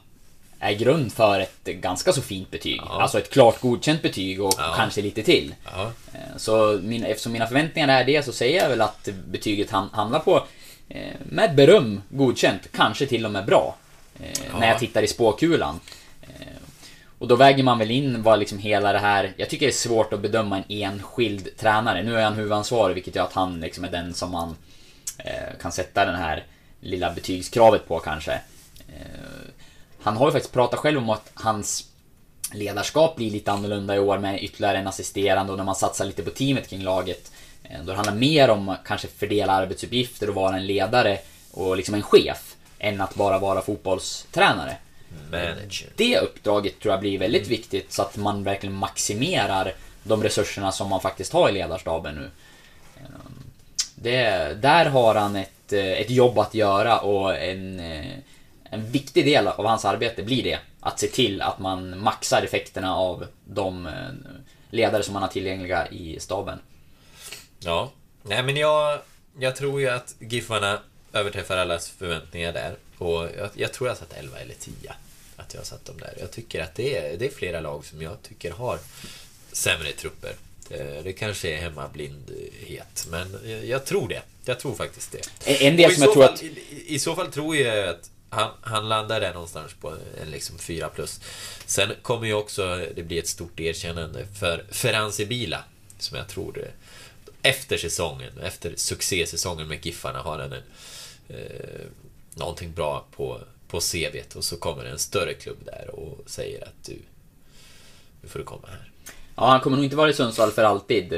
S3: är grund för ett ganska så fint betyg. Alltså ett klart godkänt betyg och
S2: Ja.
S3: kanske lite till.
S2: Ja.
S3: Eh, Så min, eftersom mina förväntningar är det så säger jag väl att betyget ham, hamnar på med beröm godkänt, kanske till och med bra. Eh,
S2: Ja.
S3: När jag tittar i spåkulan. Eh, och då väger man väl in vad liksom hela det här... Jag tycker det är svårt att bedöma en enskild tränare. Nu är han huvudansvarig vilket gör att han liksom är den som man eh, kan sätta den här lilla betygskravet på kanske. Eh, han har ju faktiskt pratat själv om att hans ledarskap blir lite annorlunda i år med ytterligare en assisterande och när man satsar lite på teamet kring laget. Eh, då det handlar mer om att kanske fördela arbetsuppgifter och vara en ledare och liksom en chef. Än att bara vara fotbollstränare.
S2: Manager.
S3: Det uppdraget tror jag blir väldigt
S2: Mm.
S3: viktigt så att man verkligen maximerar de resurserna som man faktiskt har i ledarstaben nu. Ehm, Det, där har han ett, eh, ett jobb att göra och en, eh, en viktig del av hans arbete blir det. Att se till att man maxar effekterna av de eh, ledare som man har tillgängliga i staben.
S2: Ja. Nej men jag, jag tror ju att Giffarna överträffar allas förväntningar där. Och jag, jag tror jag satt 11 eller 10. Att jag satt dem där. Jag tycker att det är, det är flera lag som jag tycker har sämre trupper. Det, det kanske är hemmablindhet, men jag, jag tror det. Jag tror faktiskt det.
S3: En- del som jag
S2: så
S3: tror
S2: fall,
S3: att-
S2: I, I så fall tror jag att han, han landar där någonstans på en liksom 4 plus. Sen kommer ju också det bli ett stort erkännande för Ferranzi Bila, som jag tror det, efter säsongen, efter succésäsongen med Giffarna har han en, eh, någonting bra på, på CVt och så kommer en större klubb där och säger att du, nu får du komma här.
S3: Ja, han kommer nog inte vara i Sundsvall för alltid.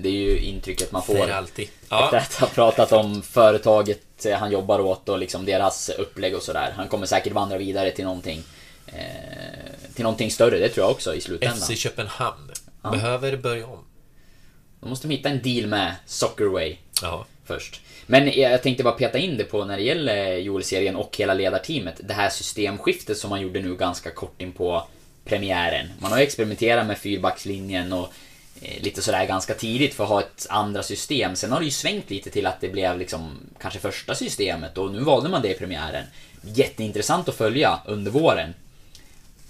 S3: Det är ju intrycket man får.
S2: För alltid. Ja.
S3: Efter att ha pratat om företaget han jobbar åt och liksom deras upplägg och sådär. Han kommer säkert vandra vidare till någonting eh, till någonting större, det tror jag också i slutändan.
S2: FC Köpenhamn
S3: Ja.
S2: behöver börja om.
S3: Då måste de hitta en deal med Soccerway
S2: Ja.
S3: först. Men jag tänkte bara peta in det på när det gäller Joel-serien och hela ledarteamet. Det här systemskiftet som man gjorde nu ganska kort in på premiären. Man har ju experimenterat med fyrbackslinjen och eh, lite sådär ganska tidigt för att ha ett andra system. Sen har det ju svängt lite till att det blev liksom kanske första systemet och nu valde man det i premiären. Jätteintressant att följa under våren.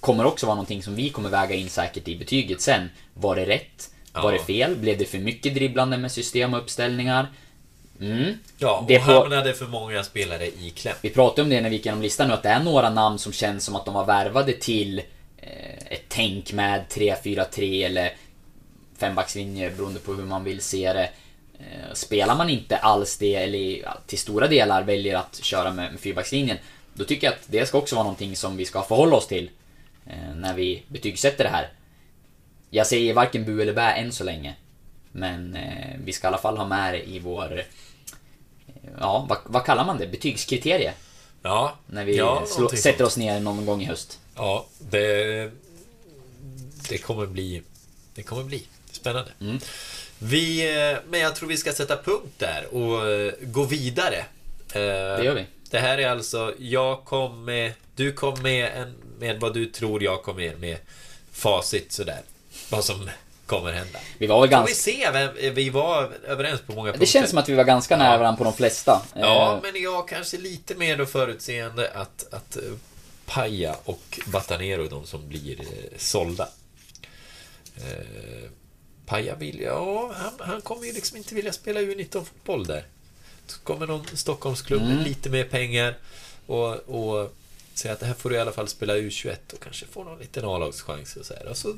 S3: Kommer också vara någonting som vi kommer väga in säkert i betyget sen. Var det rätt? Var
S2: Ja.
S3: det fel? Blev det för mycket dribblande med system och uppställningar? Mm.
S2: Ja,
S3: Det
S2: och
S3: på-
S2: hamnade för många spelare i kläm.
S3: Vi pratade om det när vi gick igenom listan nu, att det är några namn som känns som att de var värvade till eh, ett tänk med 3-4-3 eller fembackslinje beroende på hur man vill se det. Eh, spelar man inte alls det, eller till stora delar väljer att köra med, med fyrbackslinjen, då tycker jag att det ska också vara någonting som vi ska förhålla oss till eh, när vi betygsätter det här. Jag säger varken bu eller bä än så länge. Men eh, vi ska i alla fall ha med det i vår... eh, Ja, vad, vad kallar man det? Betygskriterier?
S2: Ja,
S3: När vi
S2: ja,
S3: slå, sätter oss ner någon gång i höst.
S2: Ja, det, det kommer bli... Det kommer bli spännande.
S3: Mm.
S2: Vi, eh, men jag tror vi ska sätta punkt där och eh, gå vidare. Det
S3: gör vi.
S2: Det här är alltså, jag kom med, du kom med, en, med vad du tror jag kom med, med facit sådär. Vad som kommer hända.
S3: Vi var väl ganska...
S2: vi se, vem, vi var överens på många punkter.
S3: Det känns som att vi var ganska nära varandra på de flesta.
S2: Ja,
S3: Eh,
S2: men jag kanske lite mer då förutseende att, att eh, Paja och Batanero de som blir eh, sålda. Eh, Paja vill, ja, han, han kommer ju liksom inte vilja spela U19-fotboll där. Så kommer någon Stockholmsklubb med
S3: Mm.
S2: lite mer pengar och, och säger att det här får du i alla fall spela U21 och kanske få någon liten A-lagschans och så här. Och så,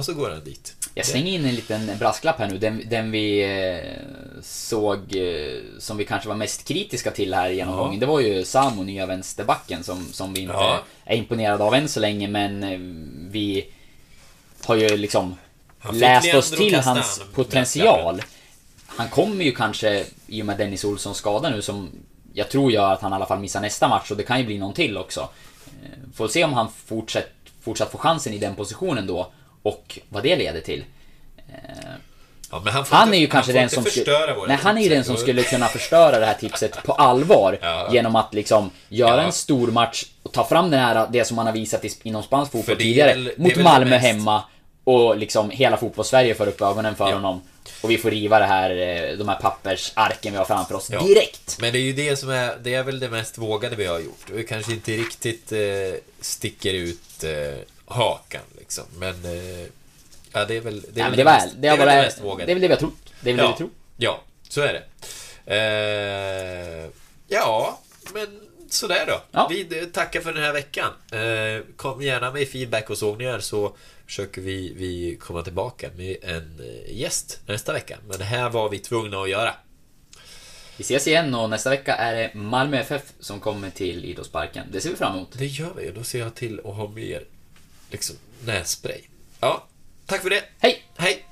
S2: och så går han dit.
S3: Jag slänger in en liten brasklapp här nu. Den, den vi eh, såg eh, som vi kanske var mest kritiska till här i genomgången.
S2: Ja.
S3: Det var ju Samu, nya vänsterbacken, som, som vi inte
S2: Ja.
S3: är imponerade av än så länge. Men eh, vi har ju liksom läst oss till hans potential. Han kommer ju kanske, i och med Dennis Olssons skada nu, som jag tror gör att han i alla fall missar nästa match och det kan ju bli någon till också. Får se om han fortsätt, fortsatt får chansen i den positionen då och vad det leder till. Eh,
S2: Ja, han,
S3: Han är ju kanske den som... Skulle, nej, han är ju den som skulle kunna förstöra det här tipset på allvar.
S2: Ja.
S3: Genom att liksom göra
S2: Ja.
S3: en stor match och ta fram den här, det som man har visat inom spansk fotboll tidigare.
S2: väl-
S3: mot Malmö
S2: mest-
S3: hemma. Och liksom hela fotbollssverige får upp ögonen för honom. Och vi får riva det här, eh, de här pappersarken vi har framför oss direkt.
S2: Men det är ju det som är, det är väl det mest vågade vi har gjort. Vi kanske inte riktigt eh, sticker ut eh, hakan liksom. Men, eh, ja det är väl det, är
S3: Nej,
S2: väl
S3: det, var,
S2: mest,
S3: det, har
S2: väl det mest vågade.
S3: det är väl det vi har trott. Det är väl det
S2: ja,
S3: vi tror.
S2: Ja, så är det. Eh, ja, men sådär då.
S3: Ja.
S2: Vi eh, tackar för den här veckan. Eh, kom gärna med feedback och sågningar så försöker vi, vi komma tillbaka med en eh, gäst nästa vecka. Men det här var vi tvungna att göra.
S3: Vi ses igen och nästa vecka är det Malmö FF som kommer till Idrottsparken. Det ser vi fram emot.
S2: Det gör vi och då ser jag till att ha mer liksom nässpray. Ja, tack för det.
S3: Hej!
S2: Hej!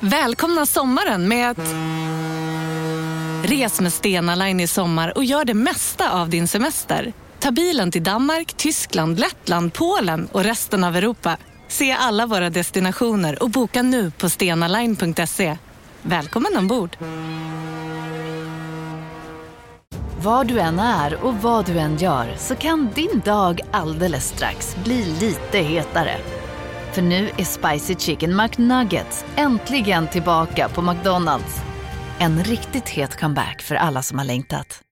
S7: Välkomna sommaren med att... Res med Stena Line i sommar och gör det mesta av din semester. Ta bilen till Danmark, Tyskland, Lettland, Polen och resten av Europa. Se alla våra destinationer och boka nu på stenaline.se. Välkommen ombord!
S8: Var du än är och vad du än gör så kan din dag alldeles strax bli lite hetare. För nu är Spicy Chicken McNuggets äntligen tillbaka på McDonalds. En riktigt het comeback för alla som har längtat.